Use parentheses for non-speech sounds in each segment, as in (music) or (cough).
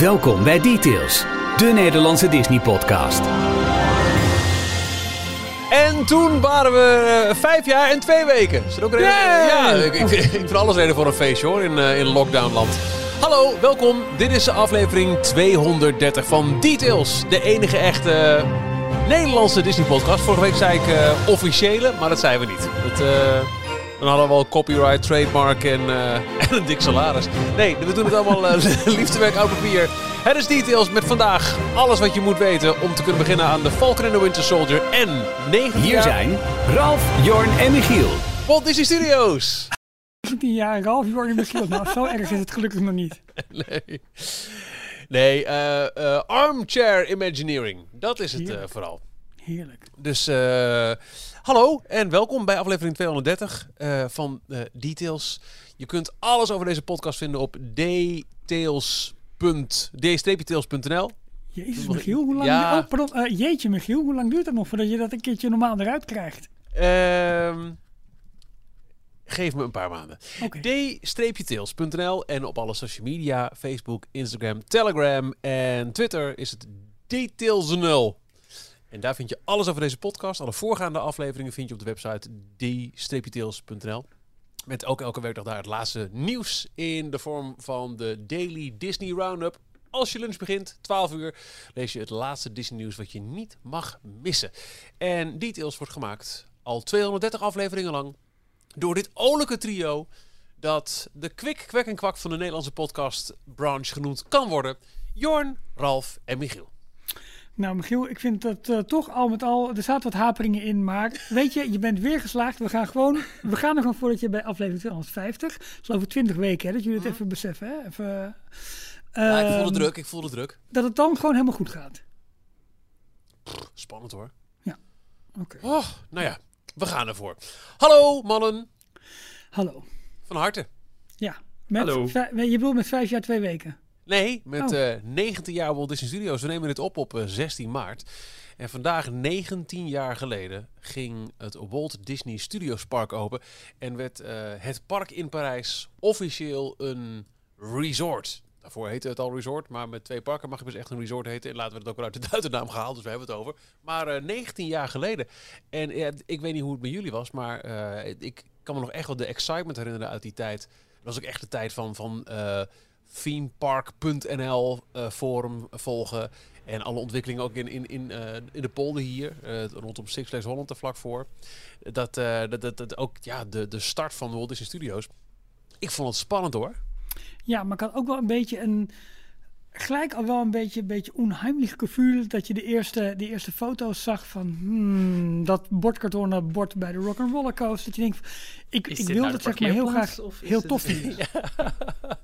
Welkom bij Details, de Nederlandse Disney-podcast. En toen waren we uh, vijf jaar en twee weken. Is dat ook reden? Ja, ik, ik, ik, vind alles reden voor een feestje hoor, in, uh, in lockdownland. Hallo, welkom. Dit is de aflevering 230 van Details. De enige echte Nederlandse Disney-podcast. Vorige week zei ik uh, officiële, maar dat zijn we niet. Het, dan hadden we al copyright, trademark en, uh, (laughs) en een dik salaris. Nee, we doen het allemaal uh, (laughs) liefdewerk oud papier. Het is Details met vandaag alles wat je moet weten om te kunnen beginnen aan de Falcon and the Winter Soldier en 9 Hier zijn Ralf, Jorn en Michiel. Walt Disney Studios. 19 jaar Ralf, Jorn en Michiel. Nou, zo erg is het gelukkig nog niet. (laughs) nee. Nee, uh, uh, armchair imagineering. Dat is het uh, vooral. Heerlijk. Dus hallo en welkom bij aflevering 230 van Details. Je kunt alles over deze podcast vinden op dtails.d-tails.nl. Jezus Michiel, hoe lang... Ja. Oh, pardon, jeetje Michiel, hoe lang duurt het nog voordat je dat een keertje normaal eruit krijgt? Ehm geef me een paar maanden. Okay. d-tails.nl en op alle social media, Facebook, Instagram, Telegram en Twitter is het details0. En daar vind je alles over deze podcast. Alle voorgaande afleveringen vind je op de website d-tails.nl. Met ook elke werkdag daar het laatste nieuws in de vorm van de Daily Disney Roundup. Als je lunch begint, 12 uur, lees je het laatste Disney nieuws wat je niet mag missen. En Details wordt gemaakt al 230 afleveringen lang door dit olijke trio dat de kwik, kwek en kwak van de Nederlandse podcast branche genoemd kan worden. Jorn, Ralf en Michiel. Nou Michiel, ik vind dat uh, toch al met al, er zaten wat haperingen in, maar weet je, je bent weer geslaagd. We gaan gewoon, we gaan er gewoon voor dat je bij aflevering 250, dus over 20 weken, hè, dat jullie het even beseffen. Hè, even, uh, ja, ik voel de druk, ik voel de druk. Dat het dan gewoon helemaal goed gaat. Pff, spannend hoor. Ja, oké. Okay. Oh, nou ja, we gaan ervoor. Hallo mannen. Hallo. Van harte. Ja. Met Hallo. Je bedoelt met vijf jaar twee weken? Nee, met Oh. uh, 19 jaar Walt Disney Studios. We nemen dit op op uh, 16 maart. En vandaag, 19 jaar geleden, ging het Walt Disney Studios Park open. En werd uh, het park in Parijs officieel een resort. Daarvoor heette het al resort, maar met twee parken mag het dus echt een resort heten. En laten we het ook wel uit de Duitennaam gehaald, dus we hebben het over. Maar 19 jaar geleden. En ik weet niet hoe het met jullie was, maar ik kan me nog echt wel de excitement herinneren uit die tijd. Dat was ook echt de tijd van... van themepark.nl uh, forum volgen. En alle ontwikkelingen ook in, in, in, uh, in de polder hier, uh, rondom Six Flags Holland er vlak voor. Dat, uh, dat, dat, dat ook ja, de, de start van Walt Disney Studios. Ik vond het spannend hoor. Ja, maar ik had ook wel een beetje een... Gelijk al wel een beetje, een beetje onheimlich gevoel dat je de eerste, de eerste foto's zag van hmm, dat bordkartonnen bord bij de Rock'n'Roller Coaster. Dat je denkt, ik, ik wil nou dat zeg maar heel graag heel tof vinden. (laughs) (laughs) Ja.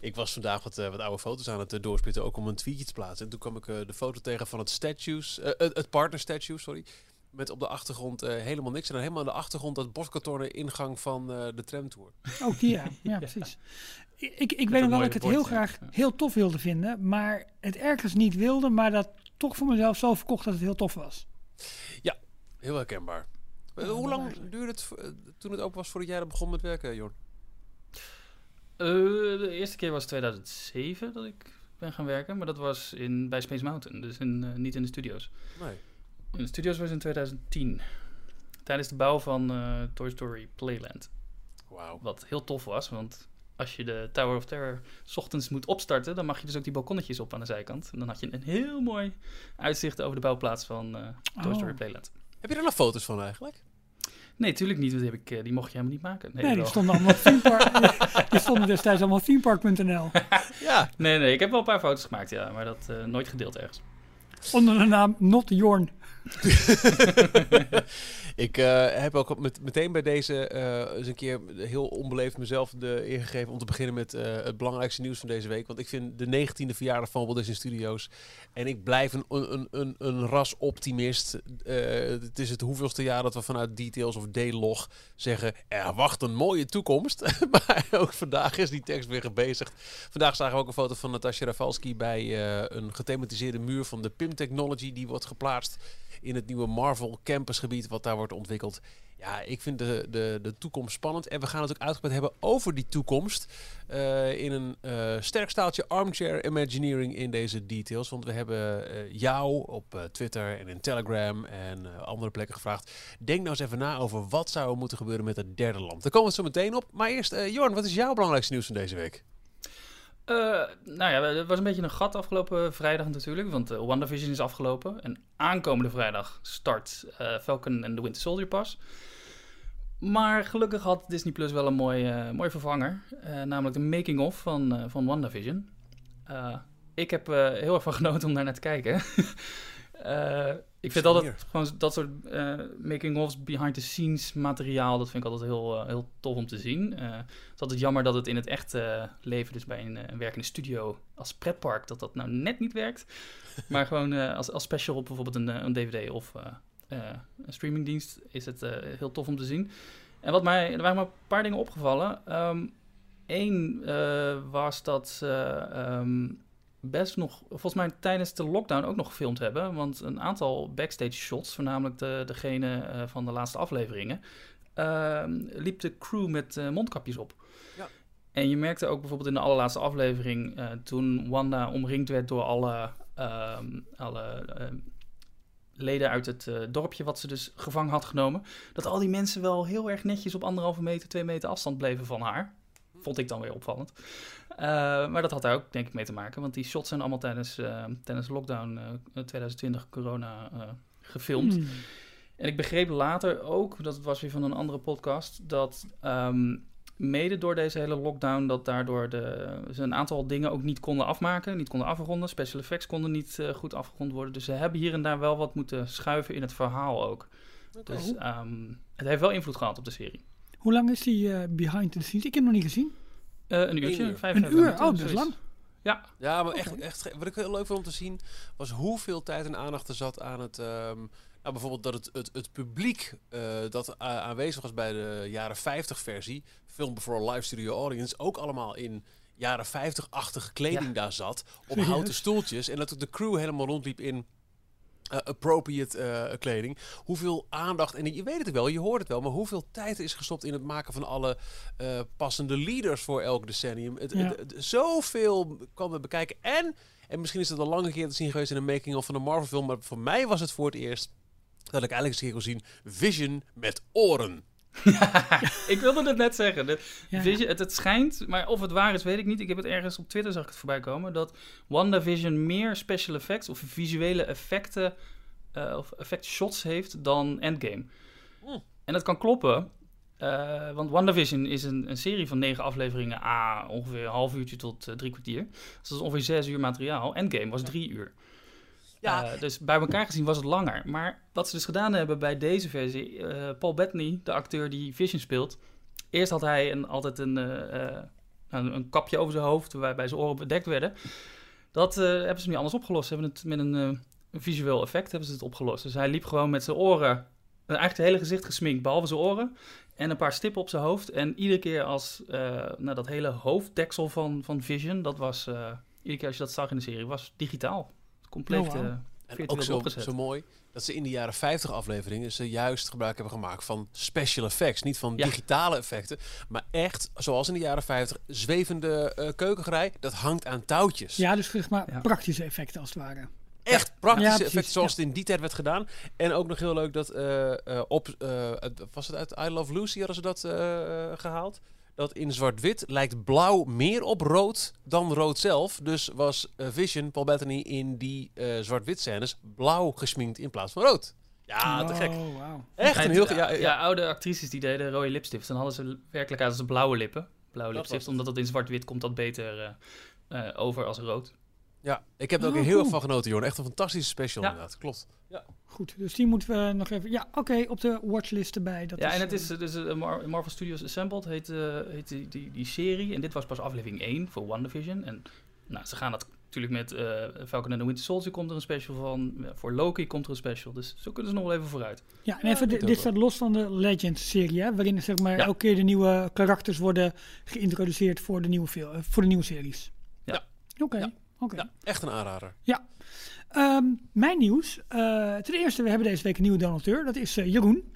Ik was vandaag wat, uh, wat oude foto's aan het uh, doorspitten, ook om een tweetje te plaatsen. En toen kwam ik uh, de foto tegen van het statues, het partner statue, sorry. Met op de achtergrond helemaal niks. En dan helemaal aan de achtergrond dat bordkartonnen ingang van de tramtour. Ook die, ja. (laughs) ja, precies. Ik, ik, ik weet nog wel dat ik het heel graag heel tof wilde vinden, maar het ergens niet wilde, maar dat toch voor mezelf zo verkocht dat het heel tof was. Ja, heel herkenbaar. Hoe lang duurde het uh, toen het open was voordat jij er begon met werken, Jorn? Uh, de eerste keer was 2007 dat ik ben gaan werken, maar dat was in, bij Space Mountain, dus in, niet in de studio's. Nee. In de studio's was in 2010, tijdens de bouw van Toy Story Playland. Wauw. Wat heel tof was, want als je de Tower of Terror 's ochtends moet opstarten, dan mag je dus ook die balkonnetjes op aan de zijkant. En dan had je een heel mooi uitzicht over de bouwplaats van uh, Toy Story Oh. Playland. Heb je er nog foto's van eigenlijk? Nee, tuurlijk niet. Dat heb ik, uh, die mocht je helemaal niet maken. Nee, Nee, die stonden allemaal op (laughs) (laughs) die stonden destijds allemaal themepark.nl. Ja. Nee, nee, ik heb wel een paar foto's gemaakt, ja, maar dat uh, nooit gedeeld ergens. Onder de naam Not Jorn. (laughs) ik uh, heb ook met, meteen bij deze uh, eens een keer heel onbeleefd mezelf de eer gegeven om te beginnen met uh, het belangrijkste nieuws van deze week. Want ik vind de 19e verjaardag van Walt Disney Studios en ik blijf een, een, een, een ras optimist. het is het hoeveelste jaar dat we vanuit Details of D-log zeggen er wacht een mooie toekomst. (laughs) maar ook vandaag is die tekst weer gebezigd. Vandaag zagen we ook een foto van Natasja Rafalski bij een gethematiseerde muur van de PIM Technology die wordt geplaatst in het nieuwe Marvel campusgebied wat daar wordt ontwikkeld. Ja, ik vind de, de, de toekomst spannend. En we gaan het ook uitgebreid hebben over die toekomst. eh, in een eh, sterk staaltje armchair imagineering in deze details. Want we hebben eh, jou op Twitter en in Telegram en andere plekken gevraagd. Denk nou eens even na over wat zou er moeten gebeuren met het derde land. Daar komen we zo meteen op. Maar eerst, Jorn, wat is jouw belangrijkste nieuws van deze week? Eh, nou ja, het was een beetje een gat afgelopen vrijdag natuurlijk, want uh, WandaVision is afgelopen. En aankomende vrijdag start eh, Falcon en The Winter Soldier pas. Maar gelukkig had Disney Plus wel een mooi, mooi vervanger, namelijk de making-of van, van WandaVision. Ik heb heel erg van genoten om daar naar te kijken. (laughs) Eh, ik vind altijd gewoon dat soort eh, making-ofs, behind-the-scenes materiaal, dat vind ik altijd heel, eh, heel tof om te zien. Het is altijd jammer dat het in het echte leven, dus bij een, een werkende studio als pretpark, dat dat nou net niet werkt. (laughs) maar gewoon als, als special op bijvoorbeeld een, een DVD of een streamingdienst is het heel tof om te zien. En wat mij, er waren maar een paar dingen opgevallen. Eén was dat ehm, best nog, volgens mij tijdens de lockdown ook nog gefilmd hebben. Want een aantal backstage shots, voornamelijk de, degene eh, van de laatste afleveringen, ehm, liep de crew met eh, mondkapjes op. Ja. En je merkte ook bijvoorbeeld in de allerlaatste aflevering, eh, toen Wanda omringd werd door alle, ehm, alle ehm, leden uit het dorpje wat ze dus gevangen had genomen, dat al die mensen wel heel erg netjes op anderhalve meter, twee meter afstand bleven van haar. Vond ik dan weer opvallend. Uh, maar dat had daar ook denk ik mee te maken, want die shots zijn allemaal tijdens, uh, tijdens lockdown uh, 2020 corona uh, gefilmd. Hmm. En ik begreep later ook, dat was weer van een andere podcast, dat um, mede door deze hele lockdown, dat daardoor de, ze een aantal dingen ook niet konden afmaken, niet konden afronden. Special effects konden niet uh, goed afgerond worden. Dus ze hebben hier en daar wel wat moeten schuiven in het verhaal ook. Okay. Dus um, het heeft wel invloed gehad op de serie. Hoe lang is die uh, behind the scenes? Ik heb hem nog niet gezien. Uh, een uurtje, uur. vijf, Een uur? Oh, dat is lang. Ja, Ja, maar echt, echt, wat ik heel leuk vond om te zien, was hoeveel tijd en aandacht er zat aan het... Um, nou, bijvoorbeeld dat het, het, het publiek uh, dat aanwezig was bij de jaren 50 versie, Film Before a Live Studio Audience, ook allemaal in jaren 50-achtige kleding ja. daar zat, op houten stoeltjes. En dat ook de crew helemaal rondliep in uh, appropriate uh, kleding. Hoeveel aandacht, en je weet het wel, je hoort het wel, maar hoeveel tijd is gestopt in het maken van alle uh, passende leaders voor elk decennium. Het, Ja. het, het- zoveel kwam we bekijken. En, en misschien is het al lange keer te zien geweest in een making-of van een Marvel film, maar voor mij was het voor het eerst dat ik eigenlijk eens een keer kon zien Vision met oren. (laughs) ik wilde het net zeggen. De Ja. Vision, het, het schijnt, maar of het waar is, weet ik niet. Ik heb het ergens op Twitter zag ik het voorbij komen. Dat WandaVision meer special effects of visuele effecten eh, of effect shots heeft dan Endgame. Hmm. En dat kan kloppen. eh, want WandaVision is een, een serie van negen afleveringen, a ongeveer een half uurtje tot eh, drie kwartier. Dus dat is ongeveer zes uur materiaal. Endgame was drie uur. Ja. Eh, dus bij elkaar gezien was het langer. Maar wat ze dus gedaan hebben bij deze versie, eh, Paul Bettany, de acteur die Vision speelt, eerst had hij een, altijd een, eh, eh, een, een kapje over zijn hoofd waarbij zijn oren bedekt werden. Dat hebben ze nu anders opgelost. Ze hebben het met een, een visueel effect hebben ze het opgelost. Dus hij liep gewoon met zijn oren, eigenlijk het hele gezicht gesminkt, behalve zijn oren. En een paar stippen op zijn hoofd. En iedere keer als nou, dat hele hoofddeksel van, van Vision, dat was, iedere keer als je dat zag in de serie, was digitaal. Compleet Oh, eh, En virtueel ook zo, opgezet. zo mooi dat ze in de jaren 50 afleveringen ze juist gebruik hebben gemaakt van special effects. Niet van Ja. digitale effecten, maar echt, zoals in de jaren 50, zwevende eh keukengerei. Dat hangt aan touwtjes. Ja, dus zeg maar Ja. praktische effecten als het ware. Echt praktische Ja, precies, effecten zoals ja. het in die tijd werd gedaan. En ook nog heel leuk dat eh, eh, op, eh, het- was het uit I Love Lucy hadden ze dat eh, eh, gehaald? Dat in zwart-wit lijkt blauw meer op rood dan rood zelf. Dus was eh, Vision, Paul Bettany, in die eh, zwart-wit scènes blauw gesminkt in plaats van rood. Ja, te gek. Oh. Echt een heel... Ja, ja, ja, oude actrices die deden rode lipstift. Dan hadden ze werkelijk uit als blauwe lippen. Blauwe Dat lipstift, omdat dat in zwart-wit komt dat beter eh, eh, over als rood. Ja, ik heb er ook Oh, heel cool. erg van genoten, Jorn. Echt een fantastische special Ja. inderdaad. Klopt. Goed, dus die moeten we nog even... Ja, oké, op de watchlist erbij. Dat ja, en het eh, is dus Mar- Marvel Studios Assembled heet, eh, heet die, die, die serie. En dit was pas aflevering 1 voor WandaVision. En nou, ze gaan dat natuurlijk met eh, Falcon and the Winter Soldier komt er een special van. Ja, voor Loki komt er een special. Dus zo kunnen ze nog wel even vooruit. Ja, en Ja, even, dit dit, ook dit staat los van de Legends-serie, hè, waarin zeg maar, Ja. elke keer de nieuwe karakters worden geïntroduceerd voor de nieuwe, voor de nieuwe series. Ja. Oké, Ja. Oké. Ja, echt een aanrader. Ehm, mijn nieuws. eh, ten eerste, we hebben deze week een nieuwe donateur. Dat is eh, Jeroen.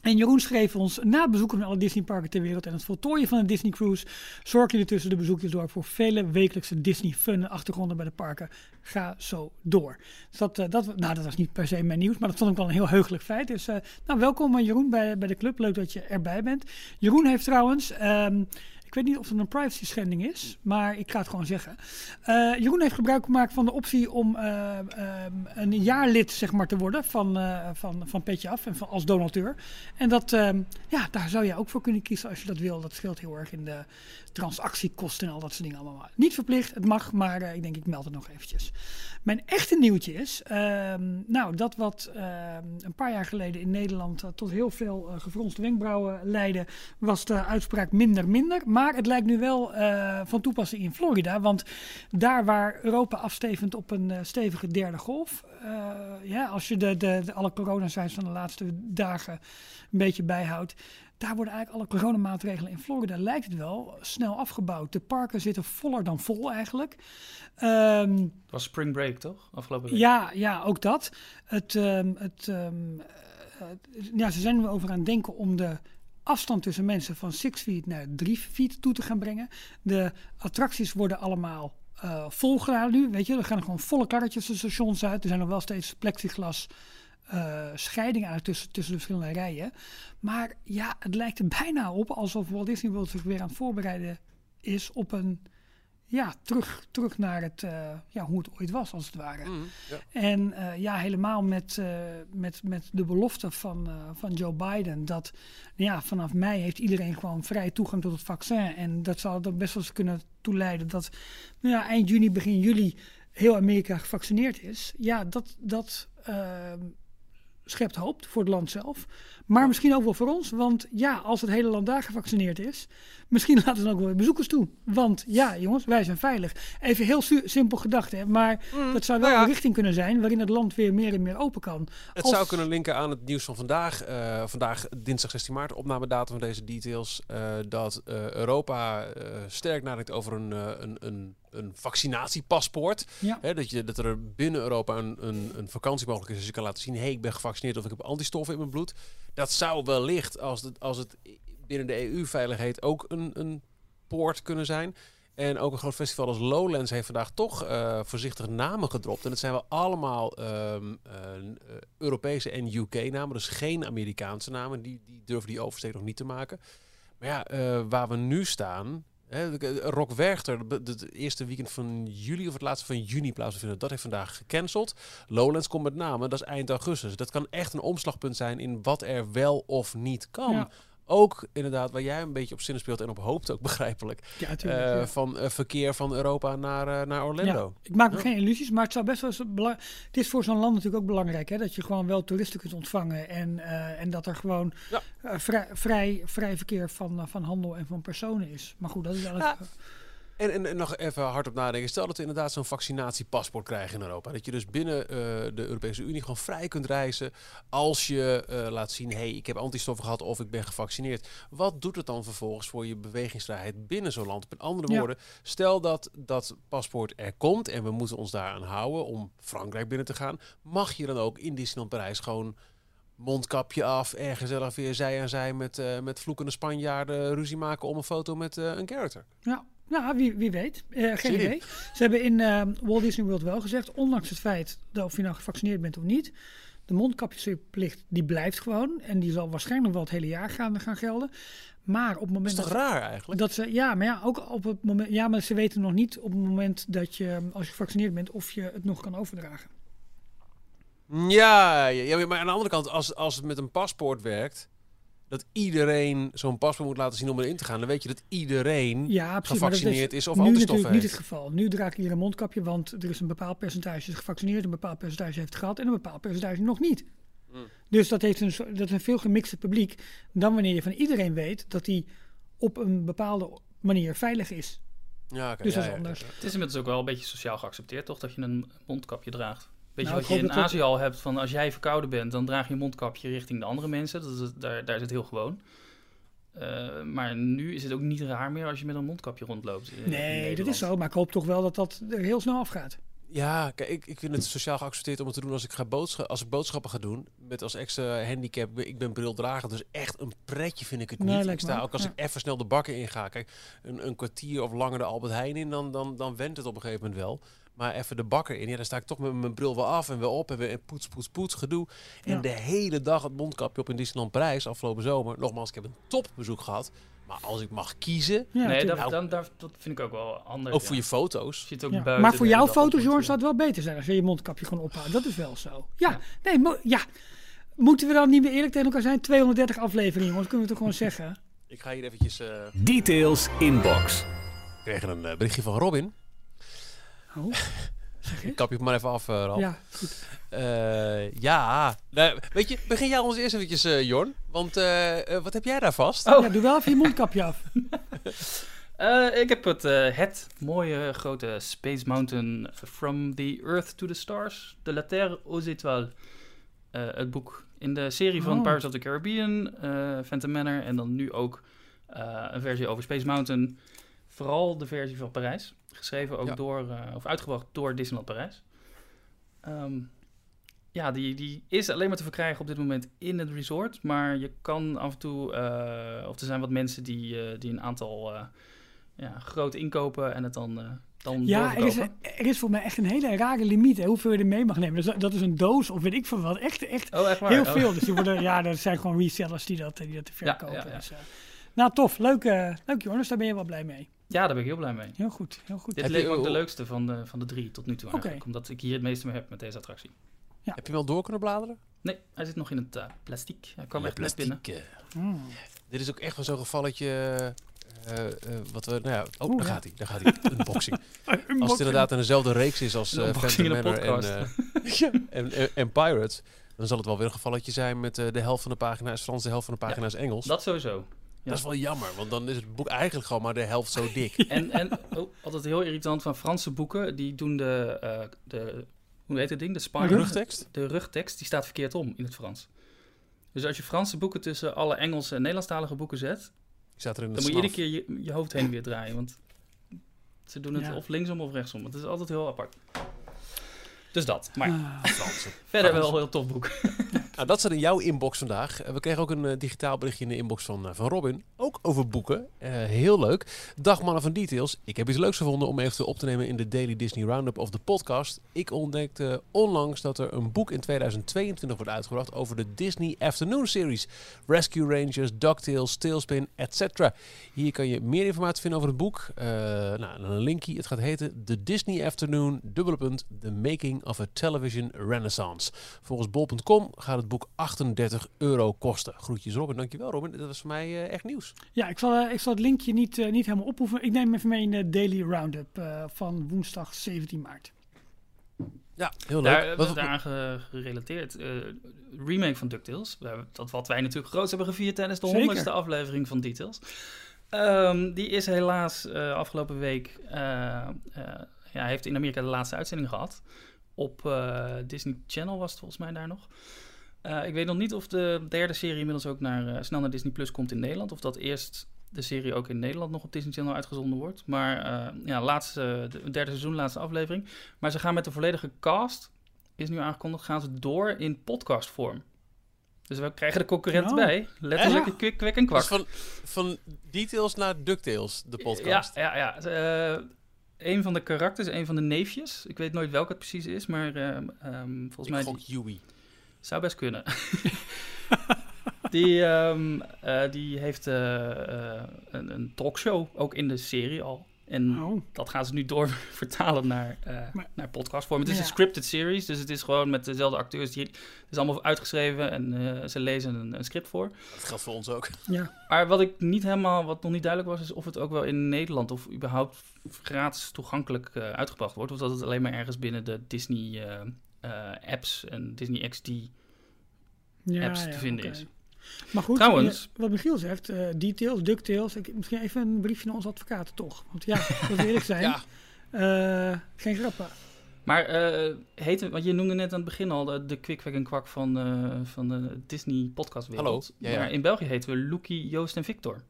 En Jeroen schreef ons, na het bezoeken van alle Disneyparken ter wereld en het voltooien van een Disney Cruise, zorg jullie tussen de bezoekjes door voor vele wekelijkse Disney fun en achtergronden bij de parken. Ga zo door. Dus dat, eh, dat, nou, dat was niet per se mijn nieuws, maar dat vond ik wel een heel heugelijk feit. Dus uh, nou, welkom Jeroen bij, bij de club. Leuk dat je erbij bent. Jeroen heeft trouwens, um, ik weet niet of het een privacy schending is, maar ik ga het gewoon zeggen. Uh, Jeroen heeft gebruik gemaakt van de optie om uh, uh, een jaarlid zeg maar, te worden van, van, van Petje Af en van, als donateur. En dat, ehm, ja, daar zou je ook voor kunnen kiezen als je dat wil. Dat scheelt heel erg in de transactiekosten en al dat soort dingen allemaal. Niet verplicht, het mag, maar ik denk ik meld het nog eventjes. Mijn echte nieuwtje is, ehm, nou, dat wat ehm, een paar jaar geleden in Nederland tot heel veel gefronste wenkbrauwen leidde, was de uitspraak minder minder. Maar het lijkt nu wel uh, van toepassing in Florida. Want daar waar Europa afstevend op een uh, stevige derde golf. Uh, ja, als je de, de, de alle coronacijfers van de laatste dagen een beetje bijhoudt. Daar worden eigenlijk alle coronamaatregelen in Florida, lijkt het wel, snel afgebouwd. De parken zitten voller dan vol eigenlijk. Um, het was spring break, toch? Afgelopen week. Ja, ja ook dat. Het, um, het, um, ja, ze zijn er over aan het denken om de afstand tussen mensen van 6 feet naar 3 feet toe te gaan brengen. De attracties worden allemaal uh, volgedaan nu. Weet je, er gaan gewoon volle karretjes de stations uit. Er zijn nog wel steeds plexiglas uh, scheidingen uit tussen, tussen de verschillende rijen. Maar ja, het lijkt er bijna op alsof Walt Disney World zich weer aan het voorbereiden is op een ja, terug, terug naar het, uh, ja, hoe het ooit was, als het ware. Mm, ja. En uh, ja, helemaal met, uh, met, met de belofte van, van Joe Biden dat ja, vanaf mei heeft iedereen gewoon vrij toegang tot het vaccin. En dat zou er best wel eens kunnen toeleiden dat nou ja, eind juni, begin juli heel Amerika gevaccineerd is. Ja, dat, dat ehm, schept hoop voor het land zelf. Maar misschien ook wel voor ons. Want ja, als het hele land daar gevaccineerd is, misschien (laughs) laten ze dan ook wel bezoekers toe. Want ja, jongens, wij zijn veilig. Even heel simpel gedacht, hè. Maar mm, dat zou wel nou ja. een richting kunnen zijn waarin het land weer meer en meer open kan. Het als... zou kunnen linken aan het nieuws van vandaag. Uh, vandaag, dinsdag 16 maart, opnamedatum van deze details. Uh, dat uh, Europa sterk nadenkt over een, een, een een vaccinatiepaspoort. Ja. Hè, dat, je, dat er binnen Europa een, een, een vakantie mogelijk is. Dus je kan laten zien, hé, hey, ik ben gevaccineerd of ik heb antistoffen in mijn bloed. Dat zou wellicht, als het, als het binnen de EU-veiligheid ook een, een poort kunnen zijn. En ook een groot festival als Lowlands heeft vandaag toch uh, voorzichtig namen gedropt. En het zijn wel allemaal um, uh, Europese en UK-namen, dus geen Amerikaanse namen. Die, die durven die oversteek nog niet te maken. Maar ja, uh, waar we nu staan, Rock Werchter, het eerste weekend van juli of het laatste van juni plaatsvinden, dat heeft vandaag gecanceld. Lowlands komt met name, dat is eind augustus. Dat kan echt een omslagpunt zijn in wat er wel of niet kan. Ook inderdaad waar jij een beetje op zinnen speelt en op hoopt ook (laughs) begrijpelijk. Ja, tuurlijk, uh, ja. Van uh, verkeer van Europa naar, uh, naar Orlando. Ja, ik maak me geen illusies, maar het zou best wel. Het is voor zo'n land natuurlijk ook belangrijk hè, dat je gewoon wel toeristen kunt ontvangen en, en dat er gewoon vrij, vrij, vrij verkeer van, van handel en van personen is. Maar goed, dat is eigenlijk. En, en, en, nog even hardop nadenken. Stel dat we inderdaad zo'n vaccinatiepaspoort krijgen in Europa. Dat je dus binnen uh, de Europese Unie gewoon vrij kunt reizen. Als je uh, laat zien, hé, hey, ik heb antistoffen gehad of ik ben gevaccineerd. Wat doet het dan vervolgens voor je bewegingsvrijheid binnen zo'n land? Met andere Ja. woorden, stel dat dat paspoort er komt en we moeten ons daaraan houden om Frankrijk binnen te gaan. Mag je dan ook in Disneyland Parijs gewoon mondkapje af en gezellig weer zij aan zij met, uh, met vloekende Spanjaarden ruzie maken om een foto met een character? Ja, nou, wie, wie weet. Uh, geen idee. Ze hebben in uh, Walt Disney World wel gezegd, ondanks het feit dat of je nou gevaccineerd bent of niet, de mondkapjesplicht die blijft gewoon en die zal waarschijnlijk wel het hele jaar gaan, gaan gelden. Maar op het Dat moment is toch raar eigenlijk? dat ze, ja, maar ja, ook op het moment, ja, maar ze weten nog niet op het moment dat je, als je gevaccineerd bent, of je het nog kan overdragen. Ja, ja, maar aan de andere kant, als, als het met een paspoort werkt, dat iedereen zo'n paspoort moet laten zien om erin te gaan, dan weet je dat iedereen Ja, precies. maar dat gevaccineerd is of nu antistoffen natuurlijk niet heeft. het geval. Nu draagt iedereen een mondkapje, want er is een bepaald percentage is gevaccineerd, een bepaald percentage heeft gehad en een bepaald percentage nog niet. Mm. Dus dat heeft een, dat is een veel gemixte publiek dan wanneer je van iedereen weet dat hij op een bepaalde manier veilig is. Ja, oké, Dus ja, dat is anders. ja, ja. Het is inmiddels ook wel een beetje sociaal geaccepteerd, toch? Dat je een mondkapje draagt. Weet je Nou, wat je in Azië al hebt van als jij verkouden bent, dan draag je een mondkapje richting de andere mensen. Dat is, daar, daar is het heel gewoon. Eh, maar nu is het ook niet raar meer als je met een mondkapje rondloopt. Nee, dat is zo, maar ik hoop toch wel dat dat er heel snel afgaat. Ja, kijk, ik, ik vind het sociaal geaccepteerd om het te doen als ik, ga boodschap, als ik boodschappen ga doen. Met als extra handicap, ik ben brildrager, dus echt een pretje vind ik het Nee, niet. Ik sta ook, ook als ja. ik even snel de bakken in ga. Kijk, een, een kwartier of langer de Albert Heijn in, dan, dan, dan went het op een gegeven moment wel. Maar even de bakker in, ja, dan sta ik toch met mijn bril weer af en weer op en weer poets, poets, poets, gedoe. En Ja. de hele dag het mondkapje op in Disneyland Parijs afgelopen zomer. Nogmaals, ik heb een topbezoek gehad. Maar als ik mag kiezen, Ja, nee, dat, Nou. dan, dat vind ik ook wel anders. ook ja. voor je foto's. Je zit ook Ja. buiten Maar voor jouw foto's, Jorn, zou het wel beter zijn als je je mondkapje gewoon ophoudt. Dat is wel zo. Ja, Ja. nee, mo- ja. Moeten we dan niet meer eerlijk tegen elkaar zijn? 230 afleveringen, jongens, kunnen we toch gewoon zeggen? Ik ga hier eventjes... eh Details inbox. we kregen een eh, berichtje van Robin. Oh, (laughs) Ik kap je het maar even af, eh Ralf. Ja, goed. Eh, ja. Nou, weet je, begin jij ons eerst eventjes, eh, Jorn. Want wat heb jij daar vast? Oh. Ja, doe wel even je mondkapje af. (laughs) Eh, ik heb het, eh, het mooie grote Space Mountain From the Earth to the Stars, de La Terre aux Étoiles. Eh, het boek in de serie van Oh. Pirates of the Caribbean, eh Phantom Manor en dan nu ook eh, een versie over Space Mountain. Vooral de versie van Parijs, geschreven ook Ja. door, eh, of uitgebracht door Disneyland Parijs. Ehm, ja, die, die is alleen maar te verkrijgen op dit moment in het resort. Maar je kan af en toe, eh, of er zijn wat mensen die, eh, die een aantal eh, ja, grote inkopen en het dan, eh dan Ja, er is, er is voor mij echt een hele rare limiet, hè, hoeveel je er mee mag nemen. Dus dat is een doos of weet ik veel wat. Echt, echt Oh, echt heel Oh. veel. Dus die worden, (laughs) ja, er zijn gewoon resellers die dat, die dat Ja, verkopen. ja, ja. Dus, nou, tof. Leuk, eh leuk Jonas, daar ben je wel blij mee. Ja, daar ben ik heel blij mee. Heel goed, heel goed. Dit Heb leek me ook de leukste van de, van de drie tot nu toe Oké. eigenlijk. Omdat ik hier het meeste mee heb met deze attractie. Heb je hem wel door kunnen bladeren? Nee, hij zit nog in het eh plastic. Hij kwam Ja, echt net binnen. eh. Mm. Dit is ook echt wel zo'n gevalletje... eh, eh, wat we, nou ja, oh, Oeh, daar ja. gaat hij, daar gaat hij. Unboxing. (laughs) Als het inderdaad in dezelfde reeks is als uh, Phantom Manor en, podcast. (laughs) en, en, en Pirates, dan zal het wel weer een gevalletje zijn met eh, de helft van de pagina is Frans, de helft van de pagina is Engels. Dat sowieso. Ja. is wel jammer, want dan is het boek eigenlijk gewoon maar de helft zo (laughs) dik. En, en oh, altijd heel irritant van Franse boeken. Die doen de, eh, de hoe heet het ding? De spine. Rug- Rugtekst? De rugtekst, die staat verkeerd om in het Frans. Dus als je Franse boeken tussen alle Engelse en Nederlandstalige boeken zet, Die staat er in de dan moet je iedere keer je, je hoofd heen en weer draaien. Want ze doen het Ja. of linksom of rechtsom. Het is altijd heel apart. Dus dat. Maar ja, Ah, verder wel een heel tof boek. (laughs) Nou, dat zat in jouw inbox vandaag. Eh, We kregen ook een eh, digitaal berichtje in de inbox van, eh, van Robin. Ook over boeken. Eh, heel leuk. Dag mannen van Details. Ik heb iets leuks gevonden om eventueel op te nemen in de Daily Disney Roundup of de podcast. Ik ontdekte onlangs dat er een boek in 2022 wordt uitgebracht over de Disney Afternoon Series. Rescue Rangers, DuckTales, Tailspin, etc. Hier kan je meer informatie vinden over het boek. Eh, nou, een linkje. Het gaat heten The Disney Afternoon, dubbele punt, The Making of a Television Renaissance. Volgens bol.com gaat het boek 38 euro kosten. Groetjes Robin, dankjewel Robin. Dat was voor mij eh, echt nieuws. Ja, ik zal, eh, ik zal het linkje niet, eh, niet helemaal ophoeven. Ik neem even mee in de Daily Roundup eh, van woensdag 17 maart. Ja, heel leuk. Daar, Wat- daaraan ge- gerelateerd. eh, remake van DuckTales. Dat wat wij natuurlijk groot hebben gevierd tijdens de honderdste aflevering van Details. Ehm, die is helaas eh, afgelopen week... eh, eh, ja, heeft in Amerika de laatste uitzending gehad. Op eh, Disney Channel was het volgens mij daar nog. Eh, ik weet nog niet of de derde serie inmiddels ook naar, eh, snel naar Disney Plus komt in Nederland. Of dat eerst de serie ook in Nederland nog op Disney Channel uitgezonden wordt. Maar eh, ja, laatste, de derde seizoen, laatste aflevering. Maar ze gaan met de volledige cast, is nu aangekondigd, gaan ze door in podcastvorm. Dus we krijgen de concurrent Oh. bij. Letterlijk Echt? kwik, en kwak. Dus van, van Details naar DuckTales, de podcast. Ja, ja, ja. Eh, een van de karakters, een van de neefjes. Ik weet nooit welke het precies is, maar eh, ehm, volgens Ik mij... gok Yui. Zou best kunnen. (laughs) die, ehm, eh, die heeft eh, eh, een, een talkshow, ook in de serie al. En Oh, dat gaan ze nu door (laughs) vertalen naar, eh Maar- naar podcastvorm. Het is Ja. een scripted series, dus het is gewoon met dezelfde acteurs. Die, het is allemaal uitgeschreven en eh, ze lezen een, een script voor. Dat geldt voor ons ook. ja. Maar wat ik niet helemaal, wat nog niet duidelijk was, is of het ook wel in Nederland of überhaupt gratis toegankelijk eh, uitgebracht wordt. Of dat het alleen maar ergens binnen de Disney apps en Disney XD ja apps ja, te vinden is. Maar goed, Trouwens- eh, wat Michiel zegt, eh, details, ducktails. Ik, misschien even een briefje naar onze advocaten, toch? Want ja, (laughs) dat we eerlijk zijn. Ja, eh, geen grappen. Maar eh heet het, want je noemde net aan het begin al de, de kwik, en kwak van, eh, van de Disney podcastwereld. Hallo, ja, ja. Maar in België heten we Loekie, Joost en Victor.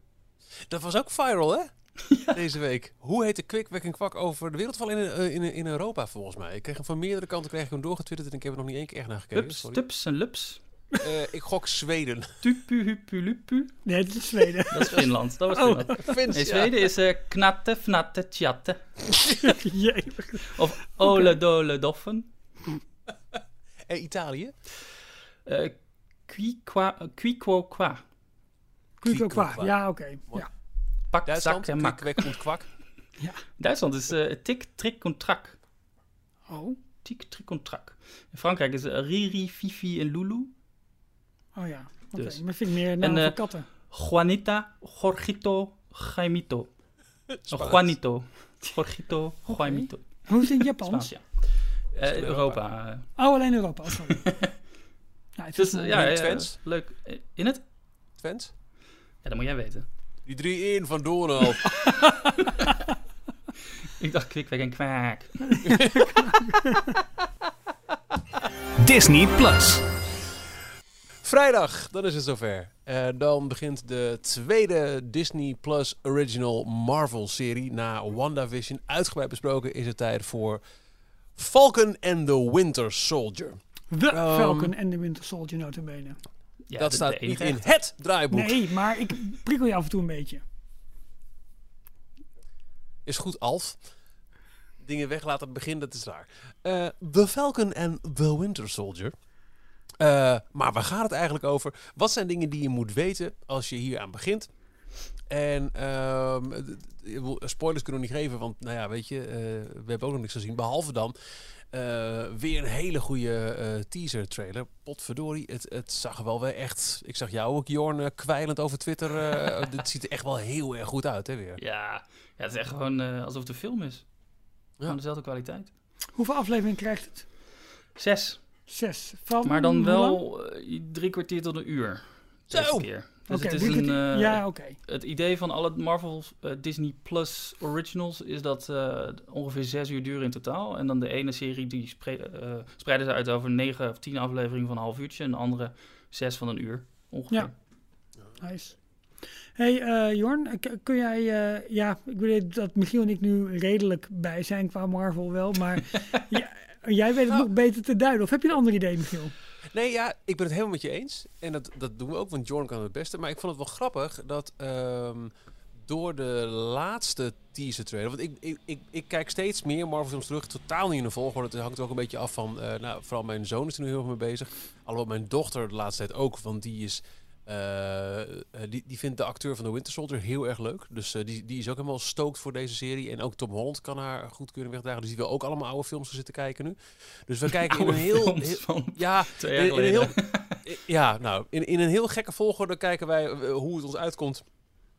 dat was ook viral, hè? (laughs) deze week. Hoe heet de Quick en Kwak over de wereldval in, in, in Europa volgens mij? Ik kreeg hem van meerdere kanten kreeg ik hem doorgetwitterd en ik heb er nog niet één keer echt naar gekeken. Hups, sorry. tups en lups. Eh, ik gok Zweden. Tupu, hupu, lupu. Nee, dat is Zweden. Dat is Finland. Dat was Oh. Finland. In ja. Zweden is eh knatte, fnatte, tjatte. (laughs) Jee. Of ole, dole, doffen. En Italië? Eh qui, qua, qui, quo, qua. Quico qua. Ja, oké. Ja. Pak, Duitsland? zak en mak. Kwik, kwek, kwak. Duitsland is eh tik, trik en trak. Oh. Tik, trik en trak. In Frankrijk is Riri, Fifi en Lulu. Oh ja. Oké. Dus. Maar vind ik meer naam En, voor eh, katten. Juanita, Jorgito, Jaimito. Oh, Juanito. Jorgito, Jaimito. Hoe is het in het Japans? Spaans, ja. Eh, Europa. eh. Oh, alleen Europa. Oh, sorry. ja, (laughs) het Dus is eh, mooi. ja, in Twents? leuk. In het? Twents? Ja, dat moet jij weten. Die drie in van Donald. (laughs) Ik dacht kwik, kwek en kwaak. (laughs) Disney Plus. Vrijdag, dan is het zover. Eh, dan begint de tweede Disney Plus Original Marvel serie. Na WandaVision uitgebreid besproken is het tijd voor Falcon and the Winter Soldier. The Ehm, Falcon en de Winter Soldier notabene. Ja, dat de- staat de niet in het draaiboek. Nee, maar ik prikkel je af en toe een beetje. Is goed, Alf. Dingen weg laten het begin, dat is raar. Eh, the Falcon and the Winter Soldier. Eh, maar waar gaat het eigenlijk over? Wat zijn dingen die je moet weten als je hier aan begint? En ehm, spoilers kunnen we niet geven, want nou ja, weet je, eh, we hebben ook nog niks gezien. Behalve dan eh, weer een hele goede eh, teaser trailer. Potverdorie, het, het zag er wel weer echt... Ik zag jou ook, Jorn, kwijlend over Twitter. (laughs) het ziet er echt wel heel erg goed uit, hè, weer. Ja, ja, het is echt gewoon eh, alsof het een film is. Gewoon dezelfde kwaliteit. Hoeveel afleveringen krijgt het? Zes. Zes. Van Maar dan wel eh, drie kwartier tot een uur. Zo! keer. Dus het is een... eh, ja, oké. Het idee van alle Marvel eh, Disney Plus Originals is dat ongeveer zes uur duren in totaal. En dan de ene serie die spre- spreiden ze uit over negen of tien afleveringen van een half uurtje. En de andere zes van een uur ongeveer. Ja. Nice. Hey Jorn, kun jij, ja, ik weet dat Michiel en ik nu redelijk bij zijn qua Marvel wel, maar (laughs) ja, jij weet het Nou. nog beter te duiden. Of heb je een ander idee, Michiel? Nee, ja, ik ben het helemaal met je eens. En dat, dat doen we ook, want Jorn kan het beste. Maar ik vond het wel grappig dat ehm, door de laatste teaser trailer... Want ik, ik, ik, ik kijk steeds meer Marvel films terug. Totaal niet in de volgorde. Het hangt ook een beetje af van... eh, nou, vooral mijn zoon is er nu heel erg mee bezig. Alhoewel mijn dochter de laatste tijd ook. Want die is... eh, eh, die, die vindt de acteur van The Winter Soldier heel erg leuk. Dus eh, die, die is ook helemaal stoked voor deze serie. En ook Tom Holland kan haar goed kunnen wegdragen. Dus die wil ook allemaal oude films gaan zitten kijken nu. Dus we (laughs) kijken in een heel... ja, in, in een heel, ja, nou, in, in een heel gekke volgorde kijken wij hoe het ons uitkomt.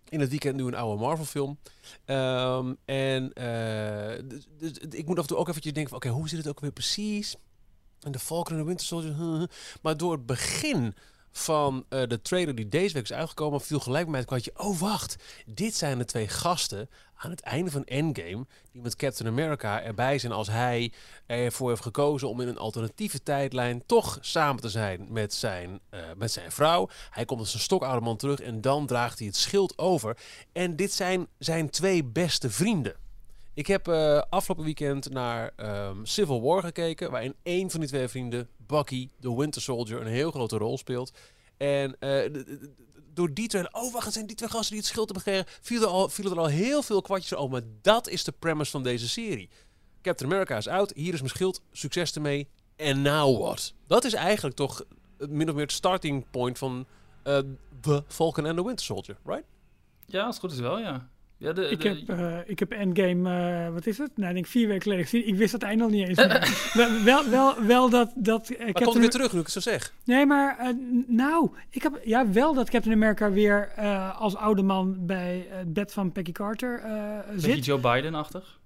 In het weekend nu een oude Marvel film. Ehm, en dus, dus ik moet af en toe ook eventjes denken van... Oké, hoe zit het ook weer precies? En de Falcon en de Winter Soldier. huh, huh. Maar door het begin van eh, de trailer die deze week is uitgekomen... viel gelijk mij het kwartje... Oh, wacht. Dit zijn de twee gasten aan het einde van Endgame... die met Captain America erbij zijn als hij ervoor heeft gekozen om in een alternatieve tijdlijn toch samen te zijn met zijn, eh, met zijn vrouw. Hij komt als een stokoude man terug en dan draagt hij het schild over. En dit zijn zijn twee beste vrienden. Ik heb eh, afgelopen weekend naar ehm, Civil War gekeken, waarin één van die twee vrienden, Bucky, de Winter Soldier, een heel grote rol speelt. En eh, door die trailer, oh wacht, het zijn die twee gasten die het schild hebben gekregen, viel er al, viel er al heel veel kwartjes over. Maar dat is de premise van deze serie. Captain America is oud, hier is mijn schild, succes ermee. En now what? Dat is eigenlijk toch min of meer het starting point van eh The Falcon and the Winter Soldier, right? Ja, als het goed is wel, ja. Ja de, Ik de- heb, eh, ik heb Endgame, eh, wat is het? Nou, ik denk vier weken geleden gezien. Ik wist dat eind nog niet eens meer. (laughs) wel, wel, wel, wel dat... dat eh, Maar komt Captain- weer terug nu ik het zo zeg? Nee, maar nou, ik heb ja wel dat Captain America weer eh, als oude man bij het bed van Peggy Carter eh, Beetje zit. Joe Biden-achtig.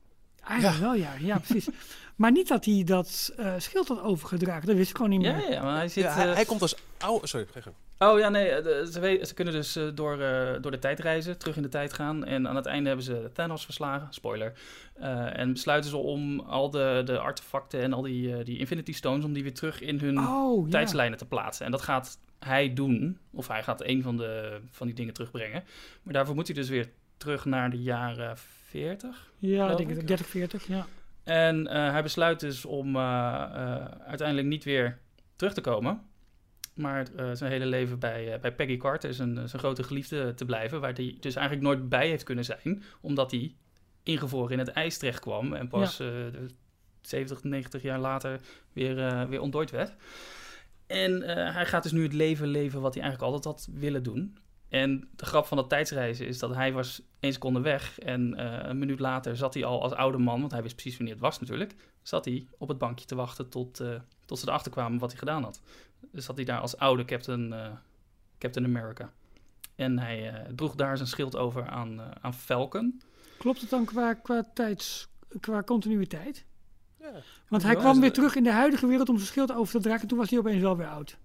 Eigenlijk wel, ja, ja, precies. (laughs) maar niet dat hij dat eh, schild had overgedragen. Dat wist ik gewoon niet Ja, meer. ja, maar hij zit... Ja, hij, eh, hij komt als oude... Sorry, ga je gang. Oh ja, nee, eh, ze, ze kunnen dus eh, door, eh, door de tijd reizen, terug in de tijd gaan. En aan het einde hebben ze Thanos verslagen, spoiler. Eh, en besluiten ze om al de, de artefacten en al die, eh, die Infinity Stones... om die weer terug in hun Oh, ja. tijdslijnen te plaatsen. En dat gaat hij doen, of hij gaat een van, de, van die dingen terugbrengen. Maar daarvoor moet hij dus weer terug naar de jaren 40. Ja, denk ik. het 30, 40, ja. En eh, hij besluit dus om eh, eh, uiteindelijk niet weer terug te komen. Maar zijn hele leven bij, bij Peggy Carter, zijn, zijn grote geliefde, te blijven. Waar hij dus eigenlijk nooit bij heeft kunnen zijn. Omdat hij ingevroren in het ijs terecht kwam. En pas eh, de 70, 90 jaar later weer, weer ontdooid werd. En hij gaat dus nu het leven leven wat hij eigenlijk altijd had willen doen. En de grap van dat tijdsreizen is dat hij was één seconde weg. En eh, een minuut later zat hij al als oude man, want hij wist precies wanneer het was natuurlijk. Zat hij op het bankje te wachten tot, eh, tot ze erachter kwamen wat hij gedaan had. Dus zat hij daar als oude Captain, eh, Captain America. En hij eh, droeg daar zijn schild over aan, eh, aan Falcon. Klopt het dan qua, qua tijds, qua continuïteit? Ja. Want hij Ja, kwam weer terug in de huidige wereld om zijn schild over te dragen. En toen was hij opeens wel weer oud.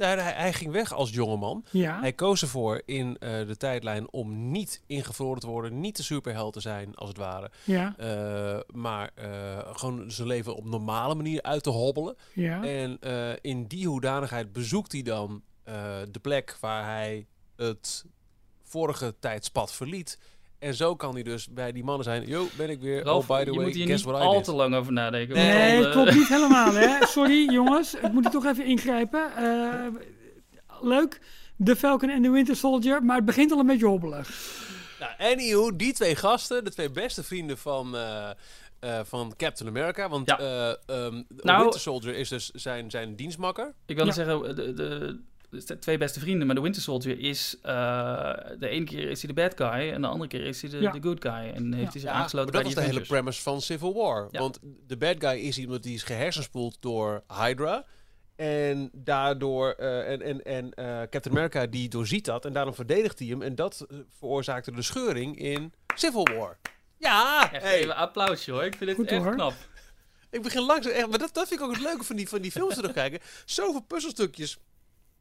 Ja, hij, hij ging weg als jongeman. Ja, Hij koos ervoor in eh, de tijdlijn om niet ingevroren te worden, niet de superheld te zijn, als het ware. ja, Eh, maar eh, gewoon zijn leven op normale manier uit te hobbelen. ja. En in die hoedanigheid bezoekt hij dan de plek waar hij het vorige tijdspad verliet. En zo kan hij dus bij die mannen zijn. Yo, ben ik weer. Ralf, oh, by the je way, moet hier guess niet what I al did. te lang over nadenken. Nee, het eh, klopt niet helemaal, hè. (laughs) Sorry, jongens. Ik moet er toch even ingrijpen. Eh, leuk, de Falcon en de Winter Soldier, maar het begint al een beetje hobbelig. Nou, anywho, die twee gasten, de twee beste vrienden van, eh, eh, van Captain America. Want Ja. eh, ehm, Nou- Winter Soldier is dus zijn, zijn dienstmakker. Ik wilde Ja. zeggen, de, de, de twee beste vrienden, maar de Winter Soldier is... eh, de ene keer is hij de bad guy en de andere keer is hij de, Ja. de good guy. En heeft hij zich Ja, aangesloten maar bij dat was die de hele premise van Civil War. Ja. Want de bad guy is iemand die is gehersenspoeld door Hydra. En daardoor, eh, en, en, en eh, Captain America die doorziet dat en daarom verdedigt hij hem. En dat veroorzaakte de scheuring in Civil War. Ja, Echt hey, even applausje hoor, ik vind het Goed, echt hoor. knap. ik begin langzaam echt, maar dat, dat vind ik ook het leuke van die, van die films terugkijken. Zoveel puzzelstukjes.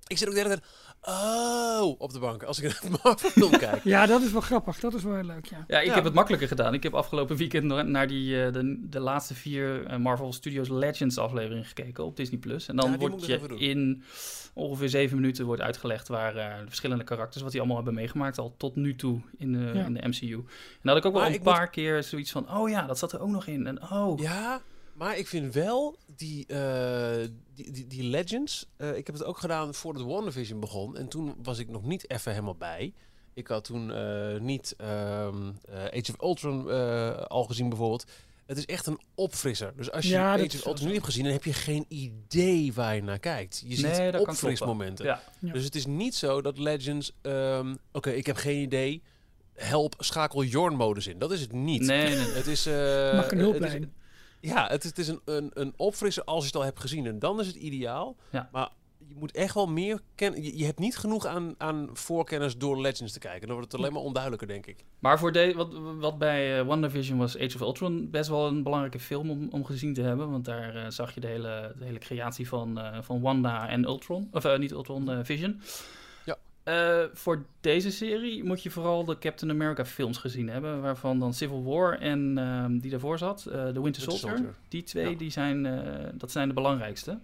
Ik zit ook de hele tijd, oh, op de bank als ik (laughs) een Marvel film kijk. Ja, dat is wel grappig. Dat is wel heel leuk, ja. Ja, ik Ja. heb het makkelijker gedaan. Ik heb afgelopen weekend nog naar die, eh, de, de laatste vier eh, Marvel Studios Legends afleveringen gekeken op Disney+. Plus. En dan Ja, wordt je in ongeveer zeven minuten wordt uitgelegd waar eh, de verschillende karakters, wat die allemaal hebben meegemaakt al tot nu toe in de, Ja. in de MCU. En dan had ik ook wel Maar een moet- paar keer zoiets van, oh ja, dat zat er ook nog in. En oh, Ja, maar ik vind wel die, eh, die, die, die Legends. eh, ik heb het ook gedaan voordat WandaVision begon. En toen was ik nog niet even helemaal bij. Ik had toen eh, niet ehm, eh, Age of Ultron eh, al gezien bijvoorbeeld. Het is echt een opfrisser. Dus als je Ja, Age is of Ultron niet hebt gezien, dan heb je geen idee waar je naar kijkt. Je Nee, ziet dat kan opfrismomenten. Ja. Ja. Dus het is niet zo dat Legends... ehm, Oké, ik heb geen idee. Help, schakel Jorn-modus in. Dat is het niet. Nee, nee, nee. Het is... eh, Mag een het is- hulplijn. Ja, het, is- het is een, een, een opfrisser als je het al hebt gezien. En dan is het ideaal. Ja. Maar je moet echt wel meer kennen. Je, je hebt niet genoeg aan, aan voorkennis door Legends te kijken. Dan wordt het alleen maar onduidelijker, denk ik. Maar voor de, wat, wat bij eh, WandaVision was Age of Ultron best wel een belangrijke film om, om gezien te hebben. Want daar eh, zag je de hele, de hele creatie van, eh, van Wanda en Ultron. Of niet Ultron, Vision. Eh, voor deze serie moet je vooral de Captain America films gezien hebben. Waarvan dan Civil War en ehm, die daarvoor zat, eh, The Winter Soldier. Soldier. Die twee, Ja. die zijn, eh, dat zijn de belangrijkste.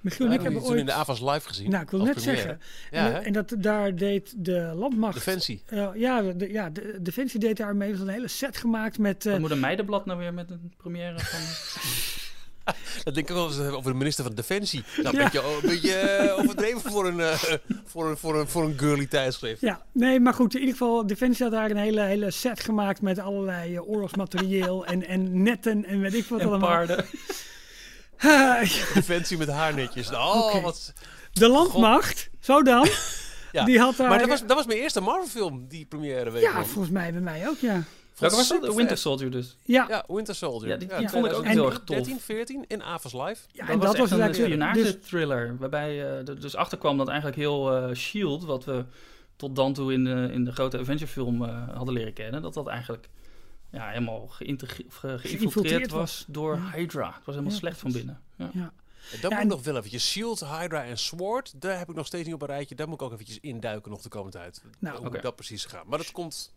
Michiel ik heb ooit... in de AVAS live gezien. Nou, ik wil net première. zeggen. Ja, en, dat, daar deed de landmacht... Defensie. Ja, de, ja, de Defensie deed daar mee. Er was een hele set gemaakt met... eh, Wat moet een meidenblad nou weer met een première van... (laughs) (laughs) Dat denk ik ook wel eens over de minister van Defensie. Nou, een Ja. beetje, een beetje eh, overdreven voor een, eh, voor, een, voor, een, voor een girly tijdschrift. Ja, nee, maar goed, in ieder geval, Defensie had daar een hele, hele set gemaakt met allerlei eh, oorlogsmaterieel en, en netten en weet ik wat en allemaal. paarden. (laughs) Defensie met haarnetjes. Oh, wat... De landmacht, zo dan, Ja. (laughs) die had daar... Maar dat was, dat was mijn eerste Marvel-film, die première week. ja, volgens mij bij mij ook, ja. Welke was dat? Winter. Soldier dus. Ja, Ja, Winter Soldier. Ja, die- die vond ik ook 2013, heel erg tof. 13, 14 in AVAS Live. ja dat en was dat was echt een eigenlijk... spionage Dus, thriller, waarbij er dus achter kwam dat eigenlijk heel eh, S.H.I.E.L.D., wat we tot dan toe in de, in de grote Avenger film eh, hadden leren kennen, dat dat eigenlijk ja, helemaal geïnfiltreerd Geïnfiltreerd was was. door Ja. Hydra. Het was helemaal Ja, slecht van binnen. Ja. dat Ja, moet ik nog wel eventjes. Shield, Hydra en Sword, daar heb ik nog steeds niet op een rijtje. Daar moet ik ook eventjes induiken nog de komende tijd. Nou, Hoe oké. dat precies gaat. Maar dat komt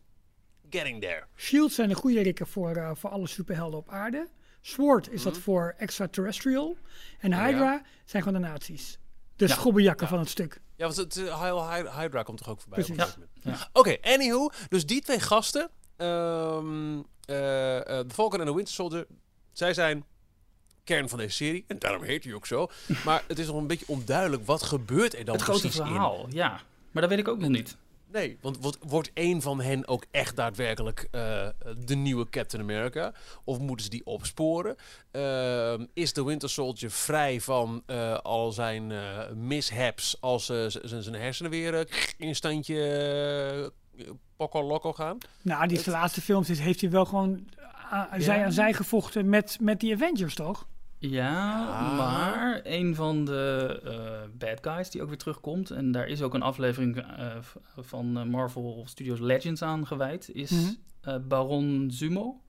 getting there. Shield zijn de goede rikken voor, eh, voor alle superhelden op aarde. Sword is dat Mhm. voor extraterrestrial. En Ja. Hydra zijn gewoon de nazi's. De Ja. schobbejakken Ja. van het stuk. Ja, want het uh, Heil Hy- Hydra komt toch ook voorbij? Precies. Ja. Oké, anywho. Dus die twee gasten, ehm eh, eh, The Falcon en The Winter Soldier, zij zijn kern van deze serie. En daarom heet hij ook zo. (laughs) Maar het is nog een beetje onduidelijk, wat gebeurt er dan het grote precies in? verhaal, ja. Maar dat weet ik ook nog niet. Nee, want wordt, wordt één van hen ook echt daadwerkelijk eh, de nieuwe Captain America? Of moeten ze die opsporen? Ehm, is de Winter Soldier vrij van eh, al zijn eh, mishaps als eh, zijn hersenen weer eh, in standje pokko lokko gaan? Nou, die laatste films heeft hij wel gewoon zij aan zij gevochten met, met die Avengers, toch? Ja, Ah. maar een van de eh, bad guys die ook weer terugkomt, en daar is ook een aflevering eh, van eh, Marvel Studios Legends aan gewijd, is Mhm. eh, Baron Zumo.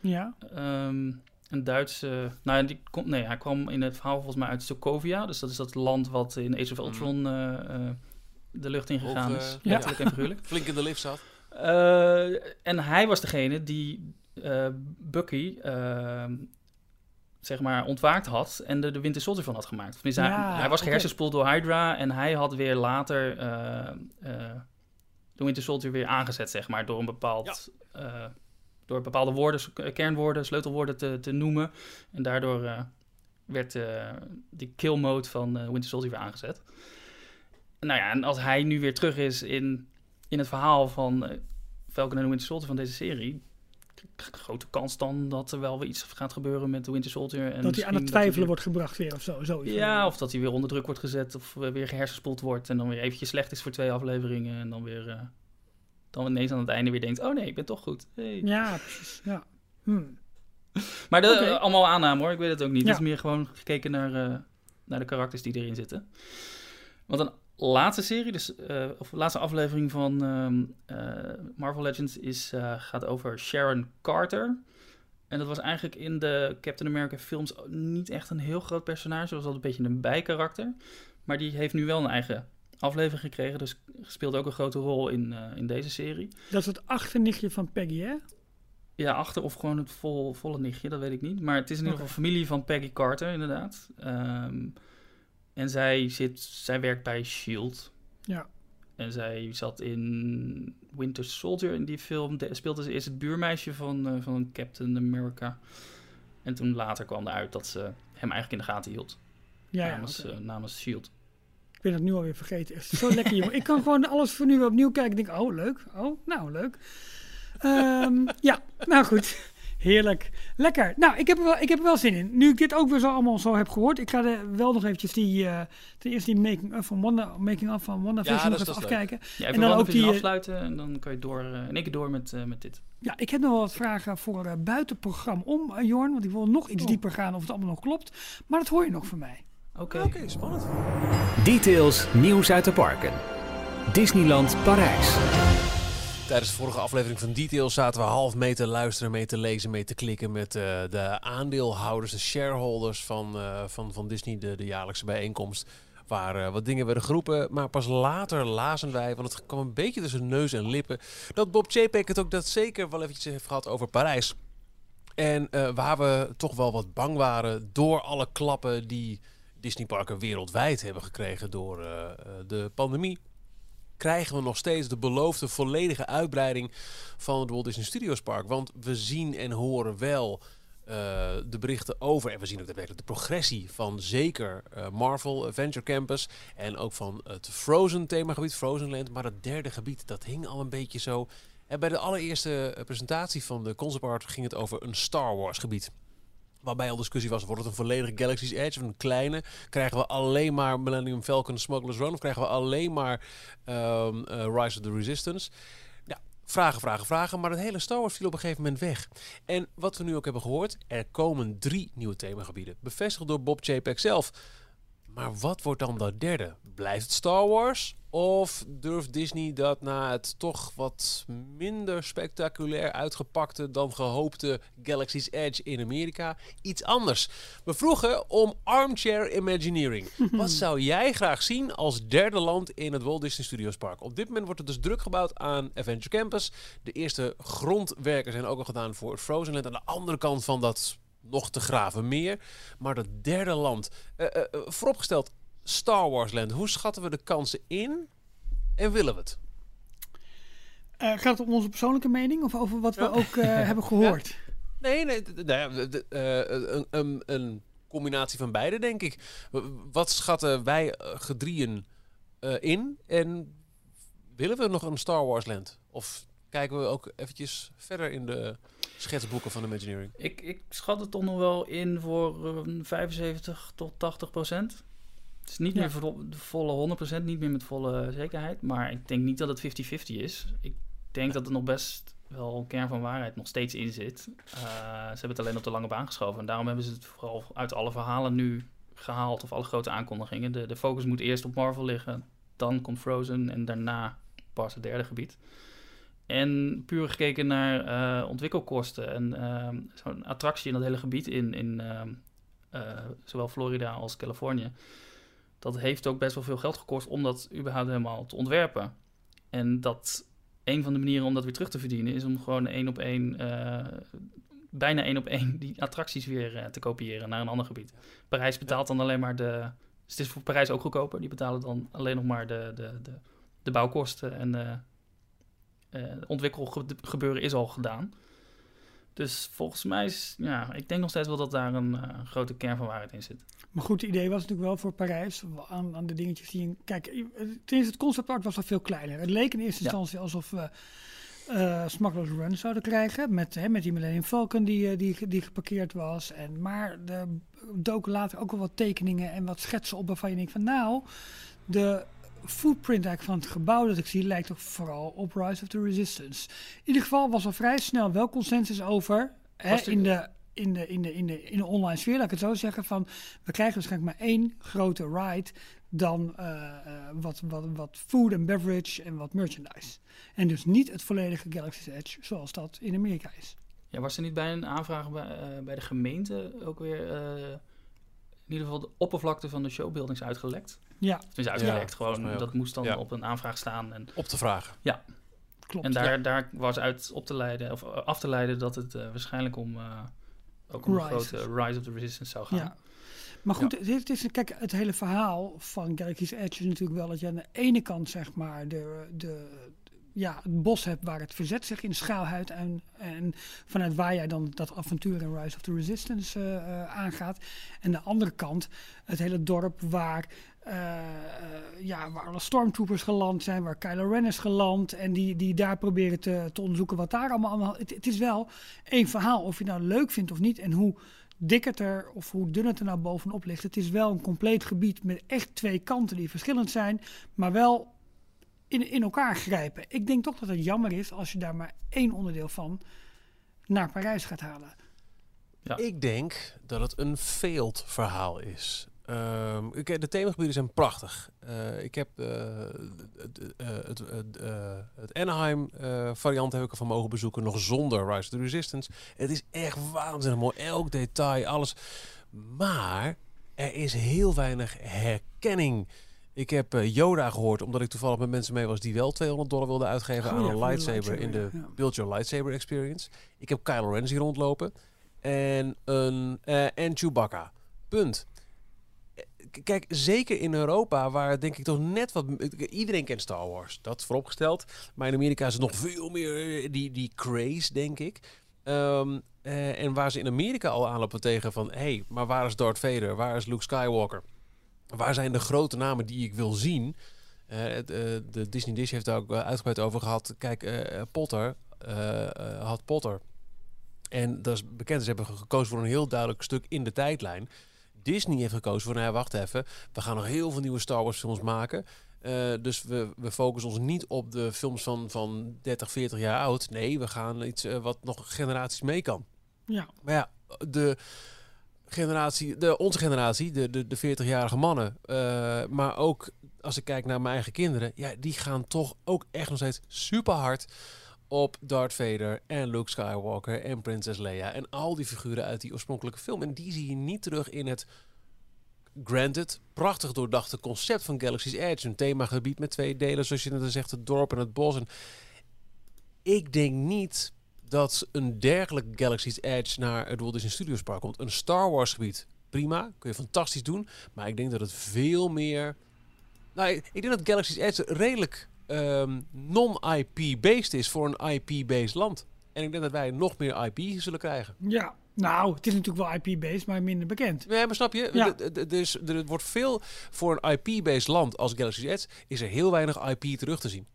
Ja. Ehm, een Duitse. Nou, ja, die komt, nee, hij kwam in het verhaal volgens mij uit Sokovia. Dus dat is dat land wat in Age of Ultron eh, eh, de lucht in gegaan is. eh, ja. Letterlijk en figuurlijk. (laughs) Flink in de lift zat. Eh, en hij was degene die eh, Bucky. Zeg maar ontwaakt had en er de Winter Soldier van had gemaakt. Tenminste, hij, Ja, hij was gehersenspoeld door Hydra en hij had weer later eh, eh, de Winter Soldier weer aangezet, zeg maar, door een bepaald eh, door bepaalde woorden, kernwoorden, sleutelwoorden te, te noemen. En daardoor werd die kill mode van Winter Soldier weer aangezet. Nou ja, en als hij nu weer terug is in, in het verhaal van Falcon en de Winter Soldier van deze serie, grote kans dan dat er wel weer iets gaat gebeuren met de Winter Soldier. En dat hij aan het twijfelen weer- wordt gebracht weer of zo. Zoiets. Ja, of dat hij weer onder druk wordt gezet of eh, weer gehersenspoeld wordt en dan weer eventjes slecht is voor twee afleveringen en dan weer eh, dan ineens aan het einde weer denkt, oh nee, ik ben toch goed. Hey. Ja, precies. Ja. Hm. (laughs) Maar de, eh, allemaal aanname hoor, ik weet het ook niet. Ja. Het is meer gewoon gekeken naar, naar de karakters die erin zitten. Want een laatste serie, dus, eh, of laatste aflevering van ehm, eh, Marvel Legends is, eh, gaat over Sharon Carter. En dat was eigenlijk in de Captain America films niet echt een heel groot personage. Dat was altijd een beetje een bijkarakter. Maar die heeft nu wel een eigen aflevering gekregen. Dus speelt ook een grote rol in, in deze serie. Dat is het achternichtje van Peggy, hè? Ja, achter of gewoon het vol, volle nichtje, dat weet ik niet. Maar het is in ieder geval familie van Peggy Carter, inderdaad. Ehm, en zij, zit, zij werkt bij S.H.I.E.L.D. Ja. En zij zat in Winter Soldier in die film. De, speelde ze eerst het buurmeisje van, eh, van Captain America. En toen later kwam eruit dat ze hem eigenlijk in de gaten hield. Ja, ja. namens, eh, namens S.H.I.E.L.D. Ik ben het nu alweer vergeten. Echt zo lekker, jongen. Ik kan gewoon alles voor nu opnieuw kijken. Ik denk, oh, leuk. Oh, nou, leuk. Ehm, ja, nou goed. Heerlijk. Lekker. Nou, ik heb, er wel, ik heb er wel zin in. Nu ik dit ook weer zo allemaal zo heb gehoord. Ik ga er wel nog eventjes die, eh ten eerste die making-of van Wanda, making of van Ja, nog even afkijken. Ja, En even dan dan ook die, eh, afsluiten en dan kan je door, eh, in één keer door met, eh, met dit. Ja, ik heb nog wel wat vragen voor eh buitenprogramma om, Jorn. Want ik wil nog iets Oh. dieper gaan of het allemaal nog klopt. Maar dat hoor je nog van mij. Oké. Oké, spannend. Details, nieuws uit de parken. Disneyland Parijs. Tijdens de vorige aflevering van Details zaten we half mee te luisteren, mee te lezen, mee te klikken met eh, de aandeelhouders, de shareholders van, eh, van, van Disney, de, de jaarlijkse bijeenkomst. Waar eh, wat dingen werden geroepen, maar pas later lazen wij, want het kwam een beetje tussen neus en lippen, dat Bob Chapek het ook dat zeker wel eventjes heeft gehad over Parijs. En waar we toch wel wat bang waren door alle klappen die Disneyparken wereldwijd hebben gekregen door de pandemie krijgen we nog steeds de beloofde volledige uitbreiding van het Walt Disney Studios Park. Want we zien en horen wel eh, de berichten over, en we zien ook daadwerkelijk de progressie van zeker eh, Marvel Adventure Campus en ook van het Frozen themagebied, Frozen Land. Maar dat derde gebied, dat hing al een beetje zo. En bij de allereerste eh, presentatie van de concept art ging het over een Star Wars gebied. Waarbij al discussie was, wordt het een volledige Galaxy's Edge of een kleine? Krijgen we alleen maar Millennium Falcon Smuggler's Run? Of krijgen we alleen maar ehm, eh, Rise of the Resistance? Vragen, vragen, vragen. Maar het hele Star Wars viel op een gegeven moment weg. En wat we nu ook hebben gehoord, er komen drie nieuwe themagebieden. Bevestigd door Bob Chapek zelf. Maar wat wordt dan dat derde? Blijft het Star Wars? Of durft Disney dat na het toch wat minder spectaculair uitgepakte dan gehoopte Galaxy's Edge in Amerika iets anders? We vroegen om armchair imagineering. (laughs) Wat zou jij graag zien als derde land in het Walt Disney Studios Park? Op dit moment wordt er dus druk gebouwd aan Adventure Campus. De eerste grondwerken zijn ook al gedaan voor het Frozen Land. Aan de andere kant van dat nog te graven meer. Maar dat derde land, eh, eh, vooropgesteld, Star Wars Land. Hoe schatten we de kansen in en willen we het? Gaat het om onze persoonlijke mening of over wat we Ja. ook (laughs) (laughs) hebben gehoord? Nee, nee, nou ja, een, een, een combinatie van beide, denk ik. Wat schatten wij gedrieën in en willen we nog een Star Wars Land? Of kijken we ook eventjes verder in de schetsboeken van Imagineering? Ik, ik schat het toch nog wel in voor een 75 tot 80 procent. Het is niet Ja. meer voor de volle 100 procent, niet meer met volle zekerheid. Maar ik denk niet dat het 50-50 is. Ik denk dat er nog best wel een kern van waarheid nog steeds in zit. Eh, ze hebben het alleen op de lange baan geschoven. En daarom hebben ze het vooral uit alle verhalen nu gehaald. Of alle grote aankondigingen. De, de focus moet eerst op Marvel liggen. Dan komt Frozen. En daarna pas het derde gebied. En puur gekeken naar eh, ontwikkelkosten en ehm, zo'n attractie in dat hele gebied in, in ehm, eh, zowel Florida als Californië. Dat heeft ook best wel veel geld gekost om dat überhaupt helemaal te ontwerpen. En dat een van de manieren om dat weer terug te verdienen is om gewoon één op één, eh, bijna één op één, die attracties weer te kopiëren naar een ander gebied. Parijs betaalt dan alleen maar de. Dus het is voor Parijs ook goedkoper. Die betalen dan alleen nog maar de, de, de, de bouwkosten en de, eh ontwikkelgebeuren is al gedaan. Dus volgens mij is, ja, ik denk nog steeds wel dat daar een eh, grote kern van waarheid in zit. Maar goed, het idee was natuurlijk wel voor Parijs aan, aan de dingetjes die... Kijk, eh, ten eerste het conceptart was al veel kleiner. Het leek in eerste Ja. instantie alsof we Smugglers Run zouden krijgen. Met, hè, met die Millennium Falcon die, die, die geparkeerd was. En, maar er doken later ook wel wat tekeningen en wat schetsen op waarvan je denkt van... Nou, de footprint eigenlijk van het gebouw dat ik zie lijkt toch vooral op Rise of the Resistance. In ieder geval was er vrij snel wel consensus over... Hè, in de in de, in, de, in, de, in de online sfeer, laat ik het zo zeggen, van we krijgen waarschijnlijk maar één grote ride dan eh, eh, wat, wat, wat food en beverage en wat merchandise. En dus niet het volledige Galaxy's Edge zoals dat in Amerika is. Ja, was er niet bij een aanvraag bij, eh, bij de gemeente ook weer in ieder geval de oppervlakte van de showbuildings uitgelekt? Ja, uitgelekt, volgens mij gewoon dat moest dan Ja. op een aanvraag staan. En, Op te vragen. klopt. en daar, daar was uit op te leiden, of eh, af te leiden dat het eh, waarschijnlijk om eh, ook om een grote Rise of the Resistance zou gaan. Ja. Maar goed, het, het is, kijk, het hele verhaal van Galaxy's Edge is natuurlijk wel dat je aan de ene kant zeg maar de, de, ja, het bos hebt waar het verzet zich in schaalhuid en, en vanuit waar jij dan dat avontuur in Rise of the Resistance eh, eh, aangaat. En de andere kant het hele dorp waar, eh, ja, waar alle stormtroopers geland zijn, waar Kylo Ren is geland en die, die daar proberen te, te onderzoeken wat daar allemaal allemaal. Het, is wel één verhaal, of je nou leuk vindt of niet en hoe dik het er of hoe dun het er nou bovenop ligt. Het is wel een compleet gebied met echt twee kanten die verschillend zijn, maar wel in, in elkaar grijpen. Ik denk toch dat het jammer is als je daar maar één onderdeel van naar Parijs gaat halen. Ja. Ik denk dat het een failed verhaal is. Ehm, ik, de themagebieden zijn prachtig. Eh, ik heb eh, het, eh, het, het, eh, het Anaheim eh, variant heb ik ervan mogen bezoeken, nog zonder Rise of the Resistance. Het is echt waanzinnig mooi, elk detail, alles. Maar er is heel weinig herkenning. Ik heb eh, Yoda gehoord, omdat ik toevallig met mensen mee was die wel 200 dollar wilden uitgeven Oh aan ja, een lightsaber in de ja. Build Your Lightsaber Experience. Ik heb Kylo Ren zien rondlopen en, een, en Chewbacca. Punt. Eh, Kijk, zeker in Europa, waar denk ik toch net wat... Iedereen kent Star Wars, dat vooropgesteld. Maar in Amerika is het nog veel meer die, die craze, denk ik. Ehm, eh, en waar ze in Amerika al aanlopen tegen van... Hé, hey, maar waar is Darth Vader? Waar is Luke Skywalker? Waar zijn de grote namen die ik wil zien? Eh, het, eh, de Disney Dish heeft daar ook eh, uitgebreid over gehad. Kijk, Potter had Potter. En dat is bekend. Ze hebben gekozen voor een heel duidelijk stuk in de tijdlijn. Disney heeft gekozen voor, nou ja, wacht even. We gaan nog heel veel nieuwe Star Wars films maken. Dus we, we focussen ons niet op de films van, van 30, 40 jaar oud. Nee, we gaan iets wat nog generaties mee kan. Ja, Maar ja, de generatie, de, onze generatie, de, de, de 40-jarige mannen, eh, maar ook als ik kijk naar mijn eigen kinderen, ja, die gaan toch ook echt nog steeds super hard op Darth Vader en Luke Skywalker en Prinses Leia en al die figuren uit die oorspronkelijke film. En die zie je niet terug in het granted, prachtig doordachte concept van Galaxy's Edge. Een themagebied met twee delen, zoals je net zegt, het dorp en het bos. En ik denk niet dat een dergelijk Galaxy's Edge naar het Walt Disney Studios Park komt. Een Star Wars gebied prima, kun je fantastisch doen. Maar ik denk dat het veel meer... Nou, ik, ik denk dat Galaxy's Edge redelijk ehm, non-IP-based is voor een IP-based land. En ik denk dat wij nog meer IP zullen krijgen. Ja, nou, het is natuurlijk wel IP-based, maar minder bekend. Nee, maar snap je? Ja. Dus er wordt veel voor een IP-based land als Galaxy's Edge is er heel weinig IP terug te zien.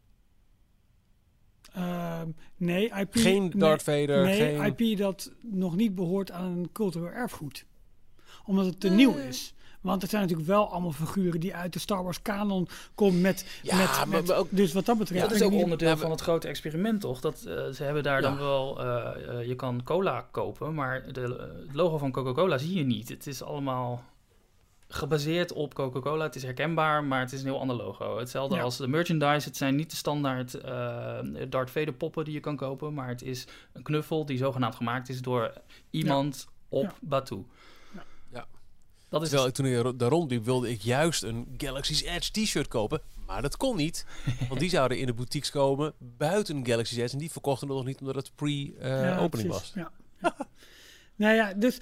Ehm, nee, IP... Geen nee, Darth Vader, Nee, geen... IP dat nog niet behoort aan een cultureel erfgoed. Omdat het te Nee. nieuw is. Want het zijn natuurlijk wel allemaal figuren die uit de Star Wars canon komen met... Ja, met, maar- met- maar ook- dus wat dat betreft... dat is ook niet- onderdeel Ja, maar- van het grote experiment, toch? Dat, eh, ze hebben daar dan Ja. wel... eh, eh, je kan cola kopen, maar de, eh, het logo van Coca-Cola zie je niet. Het is allemaal gebaseerd op Coca-Cola. Het is herkenbaar, maar het is een heel ander logo. Hetzelfde Ja. als de merchandise. Het zijn niet de standaard eh Darth Vader poppen die je kan kopen, maar het is een knuffel die zogenaamd gemaakt is door iemand op Ja. Batuu. Ja. Ja. Dat is Terwijl ik toen ik daar rondliep wilde ik juist een Galaxy's Edge t-shirt kopen. Maar dat kon niet. (laughs) Want die zouden in de boutiques komen buiten Galaxy's Edge. En die verkochten nog niet omdat het pre-opening precies, was. Ja. (laughs) nou ja, dus...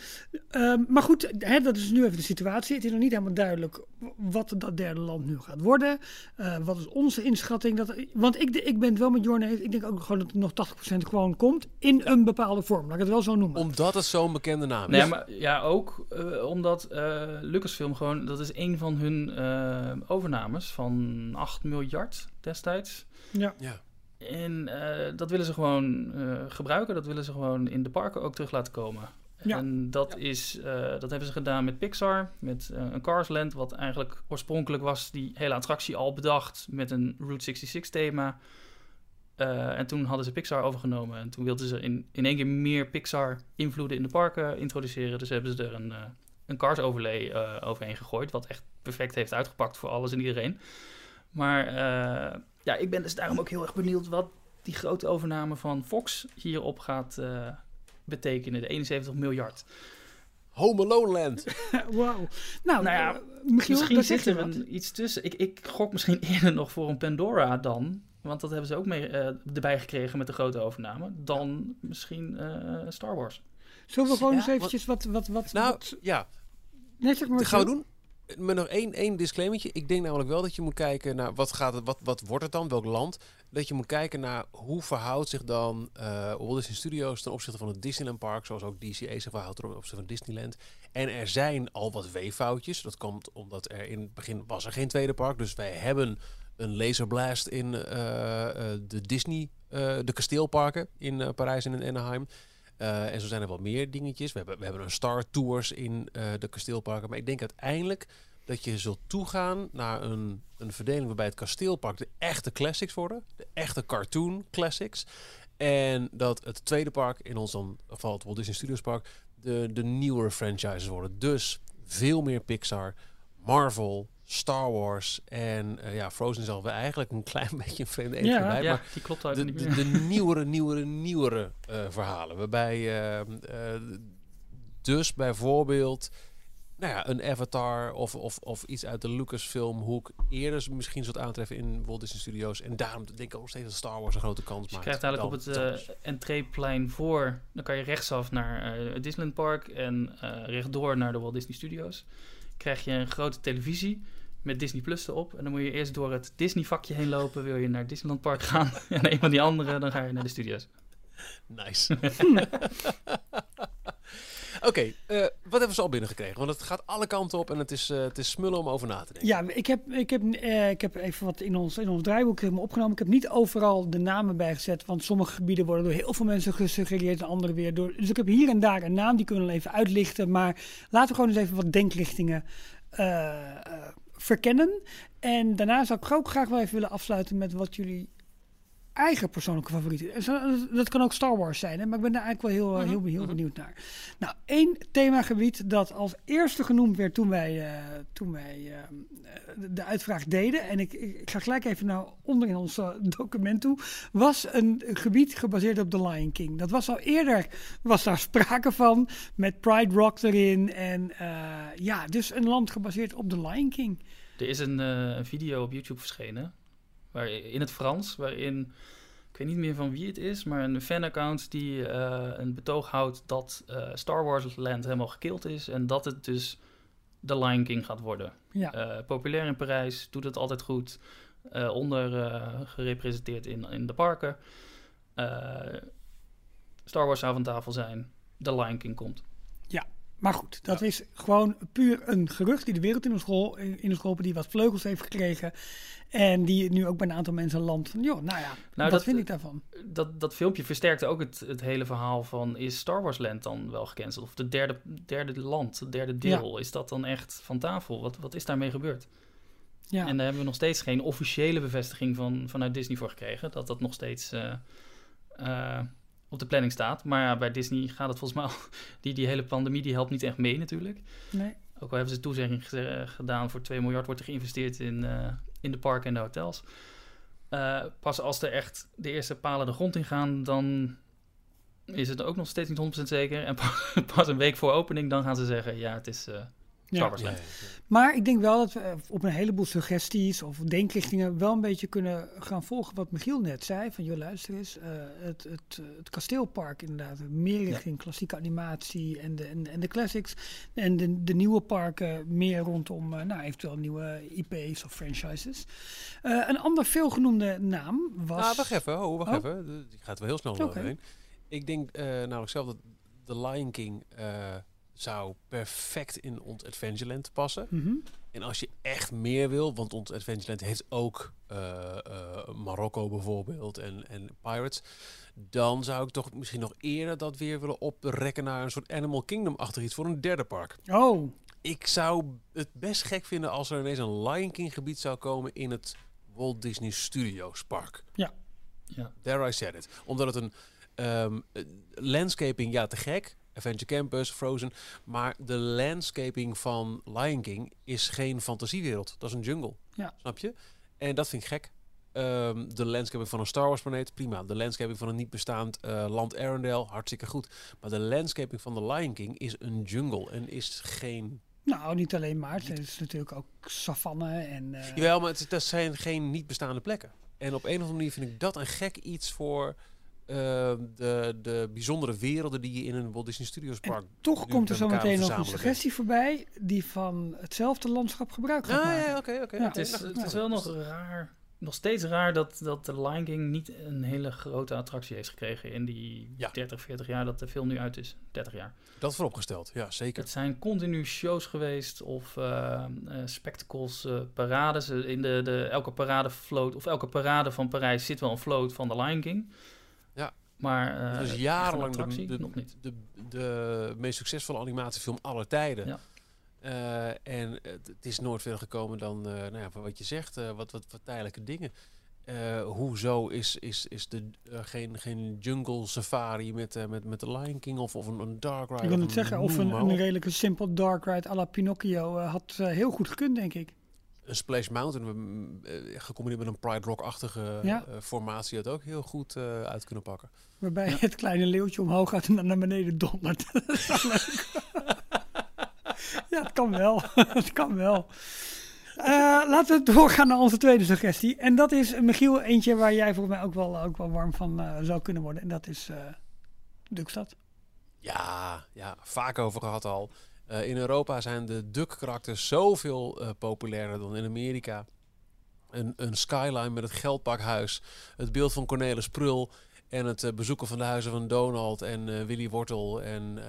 ehm, maar goed, hè, dat is nu even de situatie. Het is nog niet helemaal duidelijk wat dat derde land nu gaat worden. Eh, wat is onze inschatting? Dat, want ik, ik ben het wel met Jorne eens. Ik denk ook gewoon dat er nog 80% gewoon komt in een bepaalde vorm. Laat ik het wel zo noemen. Omdat het zo'n bekende naam is. Nee, maar ja, ook eh, omdat eh, Lucasfilm gewoon, dat is een van hun eh, overnames van 8 miljard destijds. Ja. Ja. En eh, dat willen ze gewoon eh, gebruiken, dat willen ze gewoon in de parken ook terug laten komen. Ja. En dat, is, eh, dat hebben ze gedaan met Pixar, met eh, een Cars Land, wat eigenlijk oorspronkelijk was die hele attractie al bedacht met een Route 66 thema. Eh, en toen hadden ze Pixar overgenomen en toen wilden ze in, in één keer meer Pixar invloeden in de parken introduceren. Dus hebben ze er een, een Cars overlay overheen gegooid, wat echt perfect heeft uitgepakt voor alles en iedereen. Maar ja, ik ben dus daarom ook heel erg benieuwd wat die grote overname van Fox hierop gaat betekenen. De 71 miljard. Home Alone Land. (laughs) Wauw. Nou, Nou ja, eh, Michiel, misschien zit er een, iets tussen. Ik, ik gok misschien (laughs) eerder nog voor een Pandora dan. Want dat hebben ze ook mee, eh, erbij gekregen met de grote overname. Dan misschien eh, Star Wars. Zullen we gewoon Ja, eens eventjes wat... wat, wat, Nou, wat ja. nee, zeg maar Dat gaan we doen. Met nog één, één disclaimertje. Ik denk namelijk wel dat je moet kijken naar wat, gaat het, wat, wat wordt het dan, welk land. Dat je moet kijken naar hoe verhoudt zich dan eh Walt Disney Studios ten opzichte van het Disneyland Park. Zoals ook DCA zich verhoudt ten opzichte van Disneyland. En er zijn al wat weeffoutjes. Dat komt omdat er in het begin was er geen tweede park. Dus wij hebben een laserblast in eh, eh, de Disney, de kasteelparken in Parijs en in Anaheim. Eh, en zo zijn er wel meer dingetjes. We hebben, we hebben een Star Tours in eh, de kasteelparken. Maar ik denk uiteindelijk dat je zult toegaan naar een, een verdeling waarbij het kasteelpark de echte classics worden. De echte cartoon classics. En dat het tweede park, in ons dan geval het Walt Disney Studios Park, de, de nieuwere franchises worden. Dus veel meer Pixar, Marvel, Star Wars en eh, ja, Frozen alweer eigenlijk een klein (laughs) beetje een vreemde eend Ja, voorbij. ja, Maar die klopt uit de, niet de, meer. de nieuwere, nieuwere, nieuwere eh, verhalen. Waarbij eh, eh, dus bijvoorbeeld nou ja, een Avatar of, of, of iets uit de Lucasfilm hoek eerder misschien zult aantreffen in Walt Disney Studios. En daarom denk ik ook nog steeds dat Star Wars een grote kans Dus je maakt. krijgt eigenlijk op het entreeplein voor, dan kan je rechtsaf naar eh, het Disneyland Park en eh, rechtdoor naar de Walt Disney Studios. Krijg je een grote televisie met Disney Plus erop. En dan moet je eerst door het Disney vakje heen lopen, wil je naar Disneyland Park gaan. (laughs) en een van die andere, dan ga je naar de studios. Nice. (laughs) Oké, eh, wat hebben we zo al binnengekregen? Want het gaat alle kanten op en het is, eh, het is smullen om over na te denken. Ja, ik heb, ik, heb, eh, ik heb even wat in ons, in ons draaiboek helemaal opgenomen. Ik heb niet overal de namen bijgezet, want sommige gebieden worden door heel veel mensen gesuggereerd en andere weer door. Dus ik heb hier en daar een naam, die kunnen we even uitlichten. Maar laten we gewoon eens even wat denkrichtingen eh, eh, verkennen. En daarna zou ik ook graag wel even willen afsluiten met wat jullie eigen persoonlijke favorieten. is. Dat kan ook Star Wars zijn, hè? maar ik ben daar eigenlijk wel heel, eh, heel, heel benieuwd naar. Nou, één themagebied dat als eerste genoemd werd toen wij, eh, toen wij eh, de- uitvraag deden, en ik, ik, ga gelijk even naar onder in ons document toe, was een gebied gebaseerd op The Lion King. Dat was al eerder, was daar sprake van, met Pride Rock erin. En ja, dus een land gebaseerd op The Lion King. Er is een eh, een video op YouTube verschenen, waar, in het Frans, waarin ik weet niet meer van wie het is, maar een fanaccount die eh, een betoog houdt dat eh, Star Wars Land helemaal gekild is en dat het dus The Lion King gaat worden. Ja. Populair in Parijs, doet het altijd goed, onder gerepresenteerd in, in de parken. Star Wars zou van tafel zijn, The Lion King komt. Maar goed, dat is gewoon puur een gerucht die de wereld in is, gehol- in geholpen, die wat vleugels heeft gekregen. En die nu ook bij een aantal mensen landt van, joh, nou ja, wat dat- vind ik daarvan? Dat, dat filmpje versterkte ook het, het hele verhaal van... is Star Wars Land dan wel gecanceld? Of de derde, derde land, het derde deel, is dat dan echt van tafel? Wat, wat is daarmee gebeurd? Ja, En daar hebben we nog steeds geen officiële bevestiging van, vanuit Disney voor gekregen. Dat dat nog steeds eh, eh, op de planning staat. Maar ja, bij Disney gaat het volgens mij al... (laughs) Die, die hele pandemie die helpt niet echt mee natuurlijk. nee. Ook al hebben ze toezegging eh, gedaan voor 2 miljard wordt er geïnvesteerd in, eh, in de parken en de hotels. Eh, pas als er echt de eerste palen de grond in gaan, dan is het ook nog steeds niet 100% zeker. En pas, (laughs) pas een week voor opening, dan gaan ze zeggen, ja, het is Star Ja. Wars Ja, Land. Maar ik denk wel dat we eh, op een heleboel suggesties of denkrichtingen wel een beetje kunnen gaan volgen wat Michiel net zei. Van joh, luister eens, eh, het, het, eh, het kasteelpark inderdaad, meer richting klassieke animatie en de, en, en de classics. En de, de nieuwe parken meer rondom eh, nou, eventueel nieuwe IP's of franchises. Eh, een ander veelgenoemde naam was... Nou, wacht even. Oh, wacht Oh. even. Ik ga het wel heel snel Oké. overheen. Ik denk eh, namelijk zelf dat The Lion King eh, zou perfect in ons Adventureland passen. Mhm. En als je echt meer wil, want ons Adventureland heeft ook eh, eh, Marokko bijvoorbeeld en, en Pirates, dan zou ik toch misschien nog eerder dat weer willen oprekken naar een soort Animal Kingdom-achtig iets voor een derde park. Oh, Ik zou het best gek vinden als er ineens een Lion King gebied zou komen in het Walt Disney Studios park. Ja. There I said it. Omdat het een ehm, eh, landscaping, ja te gek. Adventure Campus, Frozen. Maar de landscaping van Lion King is geen fantasiewereld. Dat is een jungle. Ja. Snap je? En dat vind ik gek. Ehm, de landscaping van een Star Wars planeet, prima. De landscaping van een niet bestaand eh, land Arendelle, hartstikke goed. Maar de landscaping van de Lion King is een jungle en is geen... nou niet alleen maar, het is natuurlijk ook savanne en... eh, Jawel, maar het, dat zijn geen niet bestaande plekken. En op een of andere manier vind ik dat een gek iets voor ehm, de, de bijzondere werelden die je in een Walt Disney Studios En park... Toch komt er zo meteen nog een suggestie voorbij die van hetzelfde landschap gebruik gaat Ah, maken. ja, oké, oké. Ja. Het is, het is wel nog raar, nog steeds raar dat, dat de Lion King niet een hele grote attractie heeft gekregen in die Ja. 30, 40 jaar dat de film nu uit is. 30 jaar. Dat vooropgesteld, ja, zeker. Het zijn continu shows geweest of eh, eh, spectacles, eh, parades. In de, de, elke parade float, of elke parade van Parijs zit wel een float van de Lion King. Maar eh, dus echt een jarenlang de, de, nog niet. De, de meest succesvolle animatiefilm aller tijden. Ja. Eh, en het, het is nooit verder gekomen dan, eh, nou ja, wat je zegt, eh, wat, wat, wat tijdelijke dingen. Eh, hoezo is, is, is de, eh, geen, geen jungle safari met, eh, met, met de Lion King of, of een, een dark ride? Ik wil of het zeggen, of een, een redelijke simpel dark ride à la Pinocchio eh, had eh, heel goed gekund, denk ik. Een Splash Mountain, mm, eh, gecombineerd met een Pride Rock-achtige Ja. eh, formatie, had ook heel goed eh, uit kunnen pakken. Waarbij Ja. het kleine leeuwtje omhoog gaat en dan naar beneden dondert. (laughs) Ja, het kan wel. (laughs) het kan wel. Eh, laten we doorgaan naar onze tweede suggestie. En dat is, Michiel, eentje waar jij volgens mij ook wel, ook wel warm van eh, zou kunnen worden. En dat is eh Dukstad. Ja, ja, vaak over gehad al. Eh, in Europa zijn de duck-karakters zoveel eh, populairder dan in Amerika. Een, een skyline met het geldpakhuis, het beeld van Cornelis Prul en het eh, bezoeken van de huizen van Donald en Willy Wortel en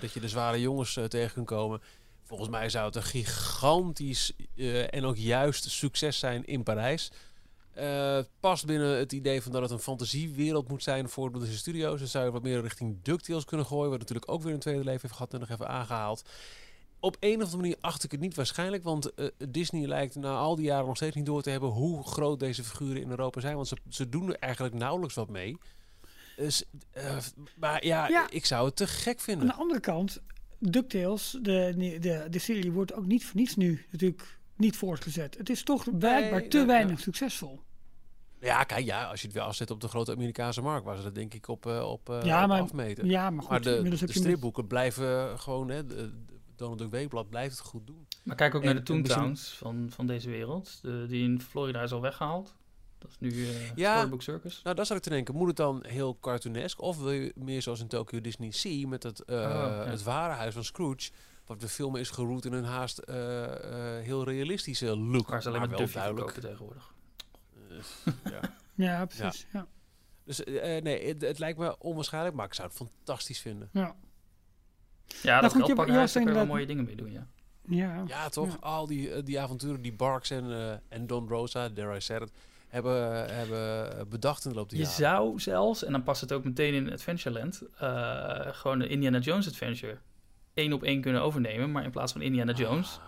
dat je de zware jongens tegen kunt komen. Volgens mij zou het een gigantisch en ook juist succes zijn in Parijs. Eh, het past binnen het idee van dat het een fantasiewereld moet zijn voor de studio's. Dan zou je wat meer richting DuckTales kunnen gooien. Wat natuurlijk ook weer een tweede leven heeft gehad en nog even aangehaald. Op een of andere manier acht ik het niet waarschijnlijk. Want eh, Disney lijkt na al die jaren nog steeds niet door te hebben hoe groot deze figuren in Europa zijn. Want ze, ze doen er eigenlijk nauwelijks wat mee. Dus, eh, maar ja, Ja. ik zou het te gek Aan vinden. de andere kant, DuckTales, de, de, de serie wordt ook niet voor niets nu natuurlijk niet voortgezet. Het is toch blijkbaar te ja, weinig ja. succesvol. Ja, kijk, ja, als je het weer afzet op de grote Amerikaanse markt, waar ze dat denk ik op, eh, op, eh, Ja, op maar- afmeten. Ja, maar goed, Maar de, de heb je met- stripboeken blijven gewoon, hè, de, de Donald Duck Weekblad blijft het goed doen. Maar kijk ook naar de Toontowns van, van deze wereld. De, die in Florida is al weggehaald. Dat is nu eh Ja. Storybook Circus. Nou, dat zou ik te denken. Moet het dan heel cartoonesk? Of wil je meer zoals in Tokyo Disney Sea met het, eh, ja. het ware huis van Scrooge? Wat de film is geroet in een haast eh, eh, heel realistische look. Waar ze alleen maar wel duidelijk. verkopen tegenwoordig. Eh, ja. (laughs) Ja, precies. Ja. Dus nee, het, het lijkt me onwaarschijnlijk, maar ik zou het fantastisch vinden. Ja. Ja, dat goed, je- je kun je wel mooie dingen mee doen, ja. Ja. Ja, toch? Ja. Al die, die avonturen die Barks en, eh, en Don Rosa, dare I said it, hebben, hebben bedacht in de loop der Je jaren. zou zelfs, en dan past het ook meteen in Adventureland, eh, gewoon de Indiana Jones Adventure één op één kunnen overnemen. Maar in plaats van Indiana Jones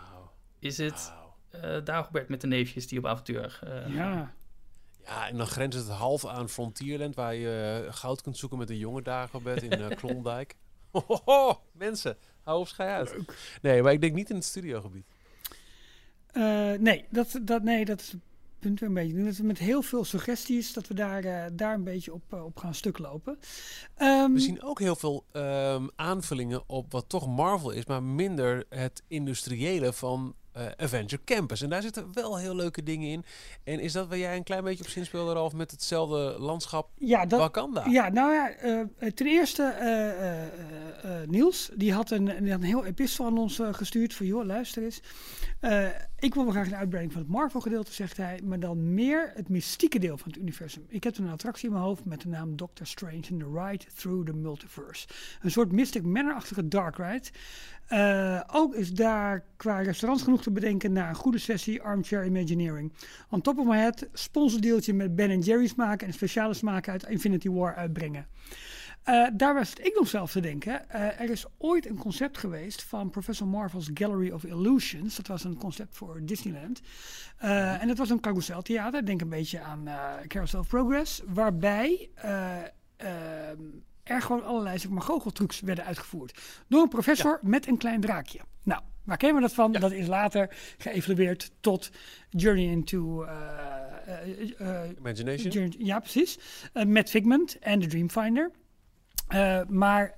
is het wauw. eh Dagobert met de neefjes die op avontuur eh, gaan. Ja. Ja, en dan grenst het half aan Frontierland, waar je eh, goud kunt zoeken met een jonge Dagobert in (laughs) Klondijk. Hohoho, mensen, hou op schij uit. Nee, maar ik denk niet in het studiogebied. Eh, nee, dat, dat, nee, dat is punt weer een beetje. Dat we met heel veel suggesties, dat we daar, eh, daar een beetje op, eh, op gaan stuk lopen. Ehm, We zien ook heel veel ehm, aanvullingen op wat toch Marvel is, maar minder het industriële van eh, Avenger Campus. En daar zitten wel heel leuke dingen in. En is dat waar jij een klein beetje op zinspeelde, Ralf, met hetzelfde landschap ja, dat, Wakanda? Ja, nou ja, ten eerste, Niels, die had een, die had een heel epistel aan ons gestuurd van, joh, luister eens. Ik wil wel graag een uitbreiding van het Marvel-gedeelte, zegt hij, maar dan meer het mystieke deel van het universum. Ik heb een attractie in mijn hoofd met de naam Doctor Strange in the Ride Through the Multiverse. Een soort Mystic Manor-achtige dark ride. Eh, ook is daar qua restaurants genoeg te bedenken na een goede sessie Armchair Imagineering. On top of my head, sponsordeeltje met Ben Jerry's maken en speciale smaken uit Infinity War uitbrengen. Eh, daar was ik nog zelf te denken. Eh, er is ooit een concept geweest van Professor Marvel's Gallery of Illusions. Dat was een concept voor Disneyland. Eh, en dat was een carouseltheater. Denk een beetje aan Carousel of Progress. Waarbij eh, ehm, er gewoon allerlei zeg maar, goocheltrucs werden uitgevoerd. Door een professor met een klein draakje. Nou, waar kennen we dat van? Dat is later geëvalueerd tot Journey into... Imagination? Journey- ja, precies. Met Figment en de Dreamfinder. Eh, maar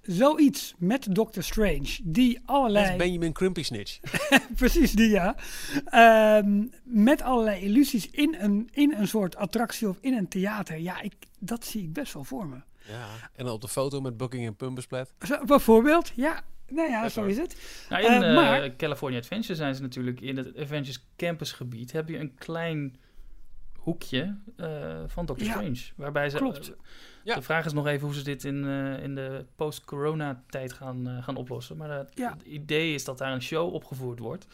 zoiets met Doctor Strange, die allerlei... Met Benjamin Crimpy Snitch. (laughs) precies die, ja. Ehm, met allerlei illusies in een, in een soort attractie of in een theater. Ja, ik, dat zie ik best wel voor me. Ja. En op de foto met Booking en Pumpersplat. Zo, bijvoorbeeld, ja. Nou ja, zo is het. Nou, in Eh, eh, maar- California Adventure zijn ze natuurlijk in het Avengers Campus gebied. Heb je een klein hoekje eh, van Doctor Ja, Strange. Waarbij ze, klopt. eh, Ja. De vraag is nog even hoe ze dit in, eh, in de post-corona tijd gaan, eh, gaan oplossen. Maar het Ja. het idee is dat daar een show opgevoerd wordt.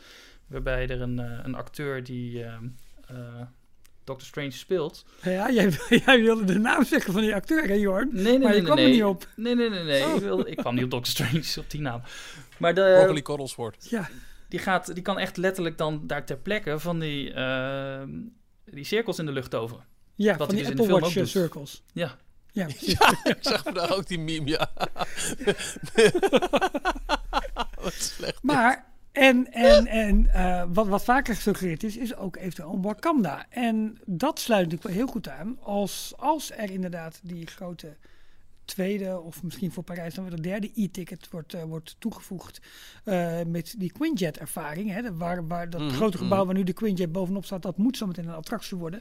Waarbij er een, eh, een acteur die eh, eh, Doctor Strange speelt. Ja, jij, (laughs) jij wilde de naam zeggen van die acteur, hè Jorn? Nee, nee, Maar je nee, kwam nee. er niet op. Nee, nee, nee, nee. Oh. Ik, wilde, ik kwam niet op Doctor Strange, op die naam. Maar de, Broccoli Coddlesworth. Ja, die, gaat, die kan echt letterlijk dan daar ter plekke van die, eh, die cirkels in de lucht toveren. ja Wat van die dus in de Apple film Watch ook eh, circles. Ja. Ja. (laughs) Ja, ik zag vandaag ook die meme, ja. (laughs) Wat slecht. Maar, en, en, en eh, wat, wat vaker gesuggereerd is, is ook eventueel een Wakanda. En dat sluit natuurlijk wel heel goed aan als, als er inderdaad die grote tweede, of misschien voor Parijs dan weer de derde e-ticket wordt, eh, wordt toegevoegd eh, met die Quinjet-ervaring. Hè, de- waar, waar dat Mhm, grote gebouw mhm. waar nu de Quinjet bovenop staat, dat moet zo meteen een attractie worden.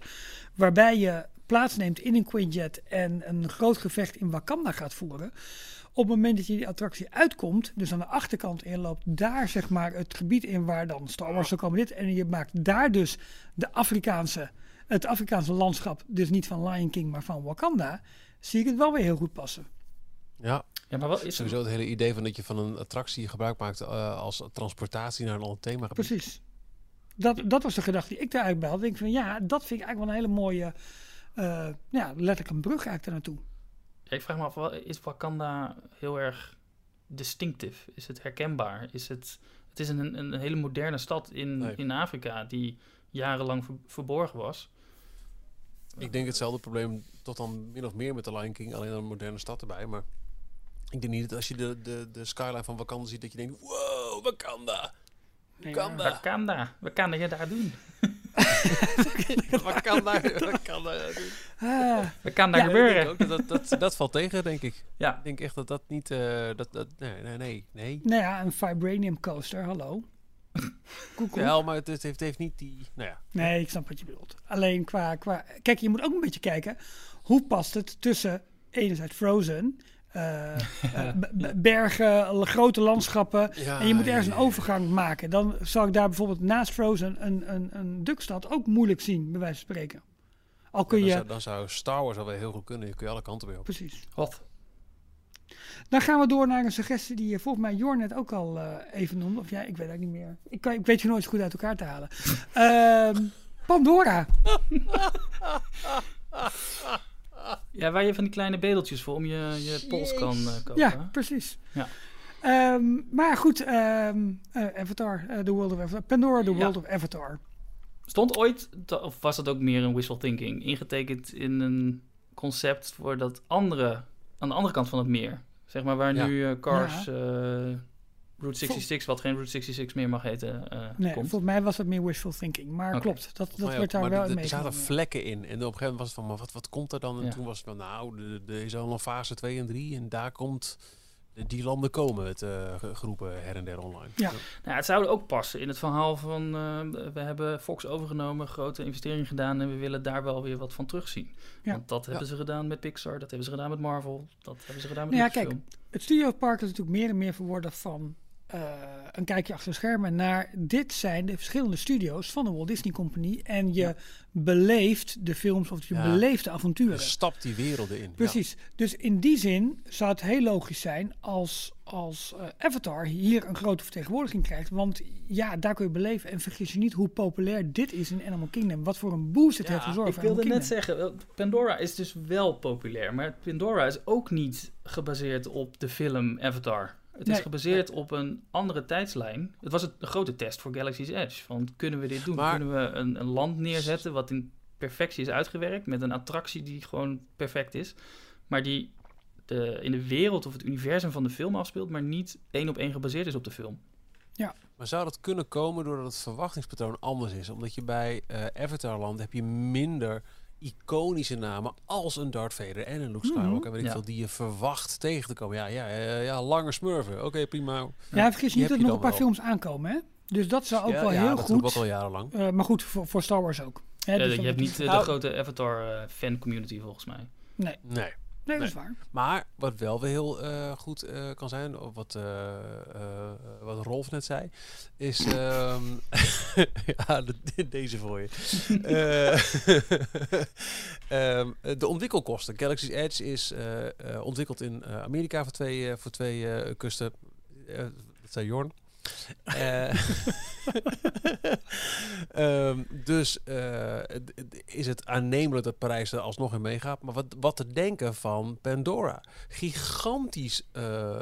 Waarbij je plaatsneemt in een Quinjet en een groot gevecht in Wakanda gaat voeren. Op het moment dat je die attractie uitkomt, dus aan de achterkant inloopt, daar zeg maar het gebied in waar dan Star Wars zou komen dit. En je maakt daar dus de Afrikaanse, het Afrikaanse landschap, dus niet van Lion King, maar van Wakanda, zie ik het wel weer heel goed passen. Ja, Ja, maar wel is sowieso het hele idee van dat je van een attractie gebruik maakt eh, als transportatie naar een ander thema. Precies. Dat, dat was de gedachte die ik daaruit bij had. Ik denk van ja, dat vind ik eigenlijk wel een hele mooie, eh, ja, letterlijk een brug eigenlijk ernaartoe. Ja, ik vraag me af, is Wakanda heel erg distinctief? Is het herkenbaar? Is het, het is een, een hele moderne stad in, Nee. in Afrika die jarenlang ver- verborgen was. Ik denk hetzelfde probleem tot dan min of meer met de Lion King, alleen dan een moderne stad erbij. Maar ik denk niet dat als je de, de, de skyline van Wakanda ziet, dat je denkt, wow, Wakanda! Wakanda! Wakanda, wat kan je daar doen? (laughs) Wakanda! Wakanda! Ah, Wat kan daar Ja, Ik gebeuren? denk ook dat, dat, dat, dat valt tegen, denk ik. Ja, Ik denk echt dat dat niet... eh, dat, dat, nee, nee, nee, nee. nou ja, een vibranium coaster, hallo. Ja, maar het, het heeft, heeft niet die... Nou ja, Nee, ik snap wat je bedoelt. Alleen qua, qua... Kijk, je moet ook een beetje kijken... hoe past het tussen enerzijds Frozen... eh, (laughs) eh, bergen, grote landschappen... Ja, en je moet ergens ja, een overgang maken. Dan zou ik daar bijvoorbeeld naast Frozen... een, een, een Dukstad ook moeilijk zien, bij wijze van spreken. Al kun dan, je... zou, dan zou Star Wars alweer heel goed kunnen. Je kun je alle kanten mee op. Precies. Wat? Dan gaan we door naar een suggestie die je volgens mij Jorn net ook al eh, even noemde. Of ja, ik weet het niet meer. Ik, kan, ik weet je nooit zo goed uit elkaar te halen. (laughs) Ehm, Pandora. Ja, waar je van die kleine bedeltjes voor om je, je pols kan eh, kopen. Ja, precies. Ja. Ehm, maar goed, ehm, eh, Avatar, eh, The World of Avatar. Pandora, The Ja. World of Avatar. Stond ooit, of was dat ook meer een wishful thinking, ingetekend in een concept voor dat andere, aan de andere kant van het meer? Zeg maar waar Ja. nu eh, Cars, eh, Route 66, wat geen Route 66 meer mag heten, eh, Nee, komt. volgens mij was dat meer wishful thinking. Maar klopt, dat, dat werd daar maar wel er- in er zaten vlekken in. En op een gegeven moment was het van, maar wat, wat komt er dan? En Ja. toen was het van, nou, er is al een fase 2 en 3. En daar komt... de- Die landen komen het eh, ge- groepen her en der online. Ja. Nou, het zou ook passen in het verhaal van eh, we hebben Fox overgenomen, grote investering gedaan en we willen daar wel weer wat van terugzien. Ja. Want dat hebben Ja. ze gedaan met Pixar, dat hebben ze gedaan met Marvel, dat hebben ze gedaan met Nou ja, Lucasfilm. Het Studiopark is natuurlijk meer en meer verworden van eh, een kijkje achter de schermen naar dit zijn de verschillende studio's van de Walt Disney Company. En je Ja. beleeft de films of je Ja. beleeft de Je avonturen. stapt die werelden in. Precies. Dus in die zin zou het heel logisch zijn als, als eh, Avatar hier een grote vertegenwoordiging krijgt. Want ja, daar kun je beleven. En vergis je niet hoe populair dit is in Animal Kingdom. Wat voor een boost het Ja, heeft gezorgd Ik wilde net zeggen, Pandora is dus wel populair, maar Pandora is ook niet gebaseerd op de film Avatar. Het is Nee. gebaseerd op een andere tijdslijn. Het was het, een grote test voor Galaxy's Edge. Van kunnen we dit doen? Maar- Kunnen we een, een land neerzetten wat in perfectie is uitgewerkt met een attractie die gewoon perfect is, maar die de, in de wereld of het universum van de film afspeelt, maar niet één op één gebaseerd is op de film. Maar zou dat kunnen komen doordat het verwachtingspatroon anders is? Omdat je bij eh Avatarland heb je minder iconische namen als een Darth Vader en een Luke. Skywalker, weet ik Ja. veel, die je verwacht tegen te komen. Ja, ja, ja, ja lange smurfen. Oké, prima. Ja, vergis je Die niet dat er nog een paar films aankomen. Hè? Dus dat zou ook ja, wel ja, heel dat ik goed. ook al jarenlang. eh, maar goed, voor, voor Star Wars ook. Hè, dus je dat hebt niet eh, Nou- de grote Avatar eh, fan community volgens mij. Nee, Nee. Nee, dat is waar. Maar wat wel weer heel eh, goed eh, kan zijn, of wat, eh, wat Rolf net zei, is... (laughs) ehm, (laughs) ja, de- deze voor je. (laughs) Eh, ehm, de ontwikkelkosten. Galaxy's Edge is ontwikkeld in Amerika voor twee, voor twee kusten. Dat zei Jorn. Eh, (laughs) ehm, dus eh, is het aannemelijk dat Parijs er alsnog in meegaat. Maar wat, wat te denken van Pandora? Gigantisch eh,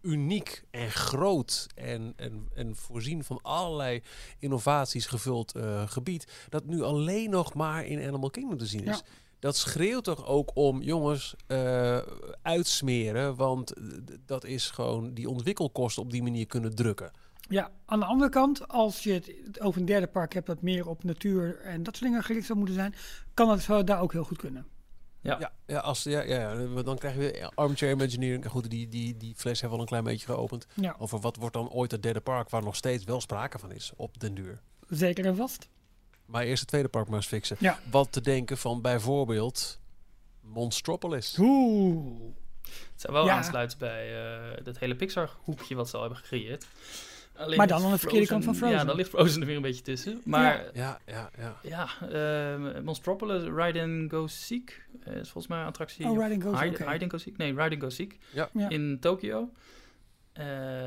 uniek en groot en, en, en voorzien van allerlei innovaties gevuld gebied. Dat nu alleen nog maar in Animal Kingdom te zien is. Dat schreeuwt toch ook om, jongens, eh, uitsmeren. Want dat is gewoon die ontwikkelkosten op die manier kunnen drukken. Ja, aan de andere kant, als je het over een derde park hebt dat meer op natuur en dat soort dingen gericht zou moeten zijn, kan dat zo daar ook heel goed kunnen. Ja. Ja, ja, als, ja, ja, ja, dan krijg je weer armchair imagineering. Goed, die, die, die fles hebben we al een klein beetje geopend. Ja, Over wat wordt dan ooit het derde park, waar nog steeds wel sprake van is op den duur. zeker en vast. Maar eerst het tweede park maar eens fixen. Ja. Wat te denken van bijvoorbeeld Monstropolis. Oeh. Het zou wel Ja. aansluiten bij eh, dat hele Pixar-hoekje wat ze al hebben gecreëerd. Alleen Maar dan aan de verkeerde kant van Frozen. Ja, dan ligt Frozen er weer een beetje tussen. Maar Ja, ja, ja. ja, eh, Monstropolis, Ride and Go Seek eh, is volgens mij een attractie. Oh, Ride and Go Hide. Hide and Go Seek? Nee, Ride and Go Seek. Ja. Ja. In Tokio. Eh,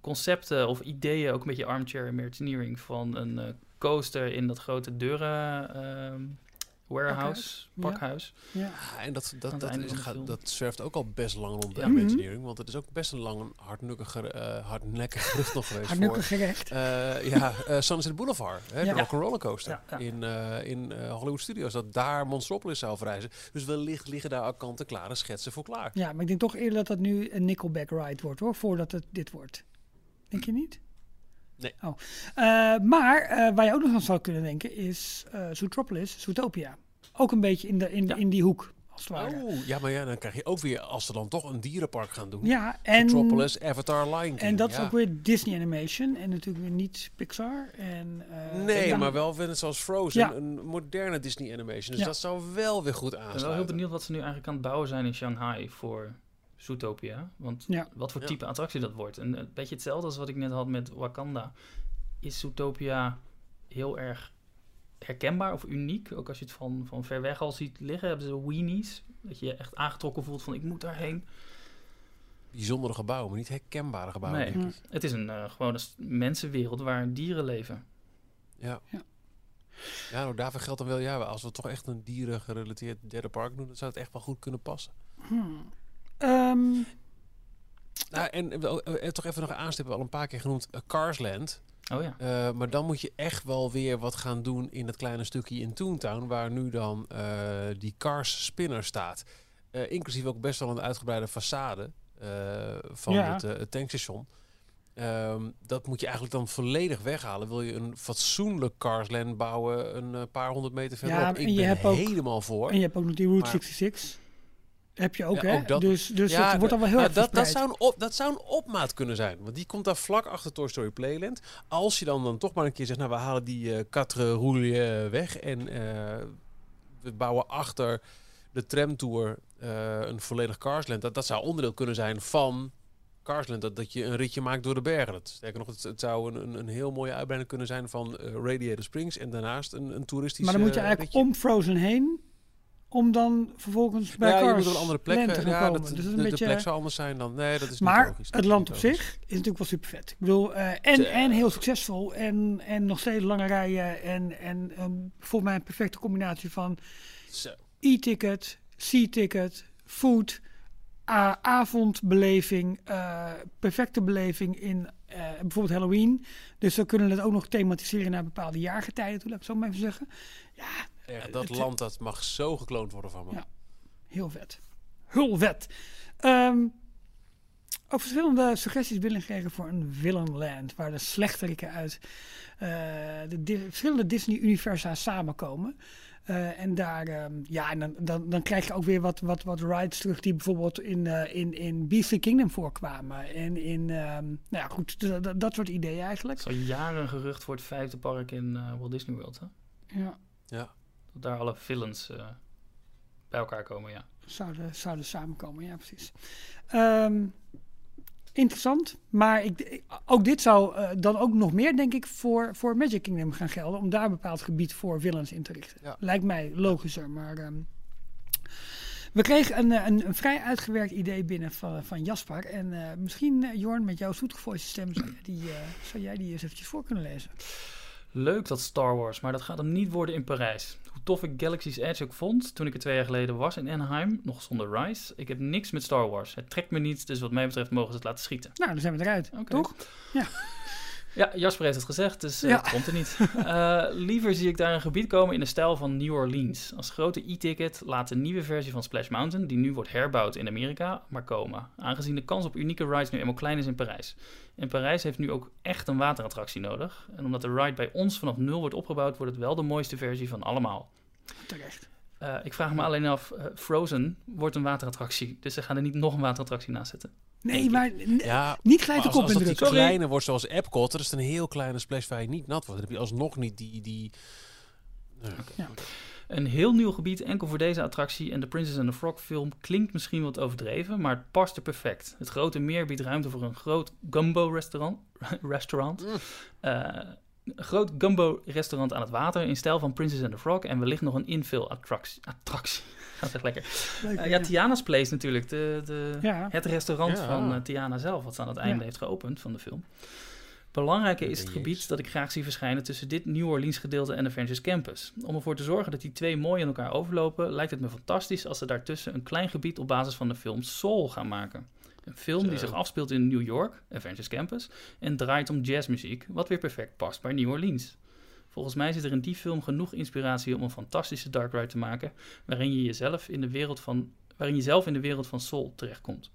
concepten of ideeën, ook een beetje armchair imagineering van een eh, coaster in dat grote deuren ehm, warehouse, pakhuis. Ja. Ja, en dat, dat, dat, is, de gaat, dat zwerft ook al best lang rond bij Ja. Imagineering. Want het is ook best een lang hardnukkige, eh hardnekkig gerucht nog geweest Hardnukkig voor... gerecht. eh, ja, eh, Sunset Boulevard, hè, Ja. de Rock'n'Roller Coaster Ja, ja. in, eh, in eh, Hollywood Studios. Dat daar Monstropolis zou verrijzen. Dus wellicht liggen daar al kant-en-klare schetsen voor klaar. Ja, maar ik denk toch eerder dat dat nu een Nickelback ride wordt hoor, voordat het dit wordt. Denk je niet? Nee. Oh. Eh, maar eh, waar je ook nog aan zou kunnen denken is eh Zootropolis, Zootopia. Ook een beetje in, de, in, Ja. in die hoek. als het ware. Oh, ja, maar ja, dan krijg je ook weer, als ze dan toch een dierenpark gaan doen. Ja, en, Metropolis, Avatar, Lion King. en dat is ook weer Disney Animation en natuurlijk weer niet Pixar. En, eh, Nee, maar wel net zoals Frozen, Ja. een moderne Disney animation. Dus Ja. dat zou wel weer goed Ik ben wel aansluiten. heel benieuwd wat ze nu eigenlijk aan het bouwen zijn in Shanghai voor Zootopia. Want Ja. wat voor Ja. type attractie dat wordt. En een beetje hetzelfde als wat ik net had met Wakanda. Is Zootopia heel erg herkenbaar of uniek? Ook als je het van, van ver weg al ziet liggen, hebben ze weenies. Dat je je echt aangetrokken voelt van ik moet daarheen. Bijzondere gebouwen, maar niet herkenbare gebouwen. Nee. denk ik. Het is een uh, gewone s- mensenwereld waar dieren leven. Ja. Ja. Ja, nou, daarvoor geldt dan wel, ja, als we toch echt een dieren gerelateerd derde park doen, dan zou het echt wel goed kunnen passen. hmm. Ehm, Nou, en eh, toch even nog aanstippen, al een paar keer genoemd, eh, Carsland. Oh ja. Eh, maar dan moet je echt wel weer wat gaan doen in dat kleine stukje in Toontown, waar nu dan eh, die Cars Spinner staat. Eh, inclusief ook best wel een uitgebreide façade eh, van Ja. het, het tankstation. Ehm, dat moet je eigenlijk dan volledig weghalen. Wil je een fatsoenlijk Carsland bouwen, een paar honderd meter verderop? Ja, Ik en je ben ook- helemaal voor. en je hebt ook nog die Route Maar- 66. Heb je ook, Ja, hè? ook dat. Dus, dus Ja, dat wordt dan wel heel maar erg dat, dat, zou een op, dat zou een opmaat kunnen zijn. Want die komt daar vlak achter Toy Story Playland. Als je dan, dan toch maar een keer zegt, nou we halen die eh quatre roulier weg. En eh, we bouwen achter de tramtour eh een volledig Carsland. Dat, dat zou onderdeel kunnen zijn van Carsland. Dat, dat je een ritje maakt door de bergen. Dat, sterker nog, het, het zou een, een, een heel mooie uitbreiding kunnen zijn van eh, Radiator Springs. En daarnaast een, een toeristisch Maar dan moet je eh, eigenlijk ritje. om Frozen heen, om dan vervolgens bij ja, je moet een andere plek. Land te eh, gaan Ja, komen. dat, dus dat de, een de beetje... plek zou anders zijn dan. Nee, dat is niet Maar logisch. Dat het land niet op logisch. zich is natuurlijk wel super vet. Ik bedoel, eh, en, en heel succesvol. En, en nog steeds lange rijen. En, en ehm, volgens mij een perfecte combinatie van e-ticket, C-ticket, food, avondbeleving, eh, perfecte beleving in eh, bijvoorbeeld Halloween. Dus we kunnen het ook nog thematiseren naar bepaalde jaargetijden toe, laat ik het zo maar even zeggen. Ja, Echt, dat het- land dat mag zo gekloond worden van me. Ja. heel vet. Heel vet. Ehm, ook verschillende suggesties binnengekregen voor een Villainland, waar de slechteriken uit eh, de di- verschillende Disney-universa samenkomen. Eh, en daar, ehm, ja, en dan, dan, dan krijg je ook weer wat, wat, wat rides terug die bijvoorbeeld in, eh in, in Beastly Kingdom voorkwamen. En in, ehm, nou ja, goed, dat soort ideeën eigenlijk. Het is al jaren gerucht voor het vijfde park in eh, Walt Disney World. Hè? Ja, Ja. Dat daar alle villains eh, bij elkaar komen, ja. zouden, zouden samenkomen, ja, precies. Ehm, interessant, maar ik, ook dit zou eh, dan ook nog meer, denk ik, voor, voor Magic Kingdom gaan gelden. Om daar een bepaald gebied voor villains in te richten. Ja. Lijkt mij logischer, maar... ehm, we kregen een, eh, een, een vrij uitgewerkt idee binnen van, van Jasper. En eh, misschien, Jorn, met jouw zoetgevoelige stem, zou jij, die, eh, zou jij die eens eventjes voor kunnen lezen? Leuk dat Star Wars, maar dat gaat hem niet worden in Parijs. Hoe tof ik Galaxy's Edge ook vond toen ik er twee jaar geleden was in Anaheim, nog zonder Rise. Ik heb niks met Star Wars. Het trekt me niet, dus wat mij betreft mogen ze het laten schieten. Nou, dan zijn we eruit, toch? Ja, Jasper heeft het gezegd, dus eh, Ja. het komt er niet. Eh, liever zie ik daar een gebied komen in de stijl van New Orleans. Als grote e-ticket laat de nieuwe versie van Splash Mountain, die nu wordt herbouwd in Amerika, maar komen. Aangezien de kans op unieke rides nu eenmaal klein is in Parijs. En Parijs heeft nu ook echt een waterattractie nodig. En omdat de ride bij ons vanaf nul wordt opgebouwd, wordt het wel de mooiste versie van allemaal. Terecht. Eh, ik vraag me alleen af, eh, Frozen wordt een waterattractie, dus ze gaan er niet nog een waterattractie naast zetten. Nee, maar Ja, niet gelijk de als, kop als dat die indrukken. kleine wordt zoals Epcot, dat is het een heel kleine splash waar je niet nat wordt. Dan heb je alsnog niet die... die Een heel nieuw gebied enkel voor deze attractie en de Princess and the Frog film klinkt misschien wat overdreven, maar het past er perfect. Het grote meer biedt ruimte voor een groot gumbo restaurant. (laughs) restaurant. Mm. Eh, groot gumbo restaurant aan het water in stijl van Princess and the Frog en wellicht nog een infill attractie. attractie. (laughs) Gaat echt lekker. Leuk, Eh, ja, Tiana's Place natuurlijk. De, de, Ja. Het restaurant Ja. van eh, Tiana zelf, wat ze aan het einde Ja. heeft geopend van de film. Belangrijker is het gebied dat ik graag zie verschijnen tussen dit New Orleans gedeelte en Avengers Campus. Om ervoor te zorgen dat die twee mooi in elkaar overlopen, lijkt het me fantastisch als ze daartussen een klein gebied op basis van de film Soul gaan maken. Een film die zich afspeelt in New York, Avengers Campus, en draait om jazzmuziek, wat weer perfect past bij New Orleans. Volgens mij zit er in die film genoeg inspiratie om een fantastische dark ride te maken, waarin je jezelf in de wereld van, waarin je zelf in de wereld van Soul terechtkomt.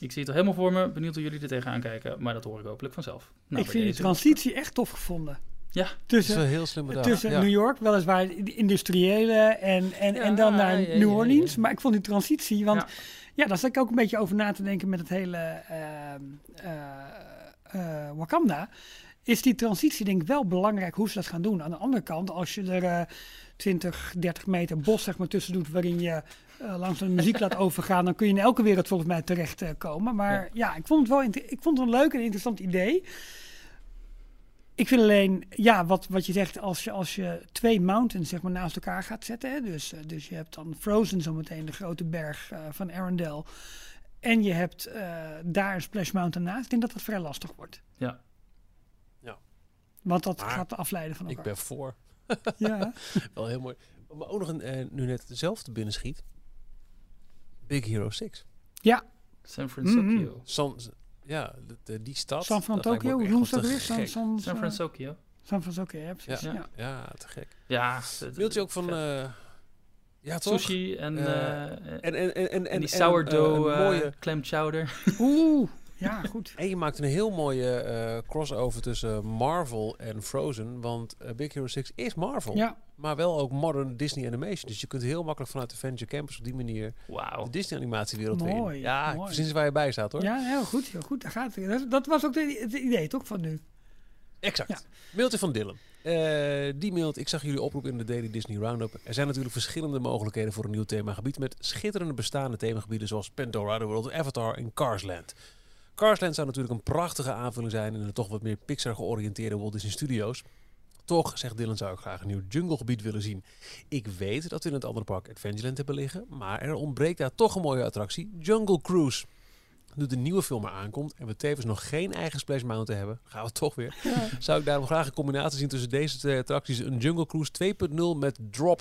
Ik zie het al helemaal voor me, benieuwd hoe jullie er tegenaan kijken, maar dat hoor ik hopelijk vanzelf. Nou, ik vind die deze- transitie echt tof gevonden. Ja, Dat is Tussen, heel slim tussen ja. New York, weliswaar de industriële en, en, en dan naar ja, ja, New Orleans. ja. Maar ik vond die transitie, want Ja. ja, daar zat ik ook een beetje over na te denken met het hele ehm, eh, eh, Wakanda. Is die transitie denk ik wel belangrijk hoe ze dat gaan doen. Aan de andere kant, als je er eh 20, 30 meter bos zeg maar, tussen doet waarin je eh, langzaam de muziek laat (laughs) overgaan, dan kun je in elke wereld volgens mij terecht eh, komen. Maar ja. ik vond het wel ik vond het een leuk en interessant idee. Ik vind alleen, ja, wat, wat je zegt, als je, als je twee mountains zeg maar, naast elkaar gaat zetten. Hè, dus, eh, dus je hebt dan Frozen zometeen, de grote berg eh, van Arendelle. En je hebt eh, daar een Splash Mountain naast. Ik denk dat dat vrij lastig wordt. Ja. Ja. Want dat Maar gaat afleiden van Ik elkaar. ben voor. Ja. (laughs) Wel heel mooi. Maar ook nog een, eh, nu net hetzelfde binnenschiet. Big Hero 6. San Francisco. San, ja, de- de- die stad. San Francisco, ook hoe noemen ze dat weer? San. San, San eh, Francisco. San Francisco, ja, precies. Ja. Ja. Ja, te gek. Ja. het- Mailtje ook van... eh ja, toch? Sushi en, Eh, eh, En, en, en, en, en, en die en, sourdough eh, eh, een mooie, clam chowder. Oeh, ja, goed. En je maakt een heel mooie eh, crossover tussen Marvel en Frozen. Want eh, Big Hero 6 is Marvel. Ja, Maar wel ook modern Disney animation. Dus je kunt heel makkelijk vanuit de Venture Campus op die manier Wauw. de Disney animatiewereld weer in. Mooi, Ja, mooi. precies waar je bij staat hoor. ja heel goed, heel goed. Daar gaat het. Dat, dat was ook het idee, toch, van nu? Exact. Ja. Mailtje van Dylan. Eh, die mailt, ik zag jullie oproep in de Daily Disney Roundup. Er zijn natuurlijk verschillende mogelijkheden voor een nieuw themagebied met schitterende bestaande themagebieden zoals Pandora, The World of Avatar en Carsland. Carsland zou natuurlijk een prachtige aanvulling zijn in de toch wat meer Pixar georiënteerde Walt Disney Studios. Toch, zegt Dylan, zou ik graag een nieuw junglegebied willen zien. Ik weet dat we in het andere park Adventureland hebben liggen, maar er ontbreekt daar toch een mooie attractie, Jungle Cruise. Nu de nieuwe film er aankomt en we tevens nog geen eigen Splash Mountain hebben, gaan we toch weer, zou ik daarom graag een combinatie zien tussen deze twee attracties. Een Jungle Cruise 2.0 met Drop.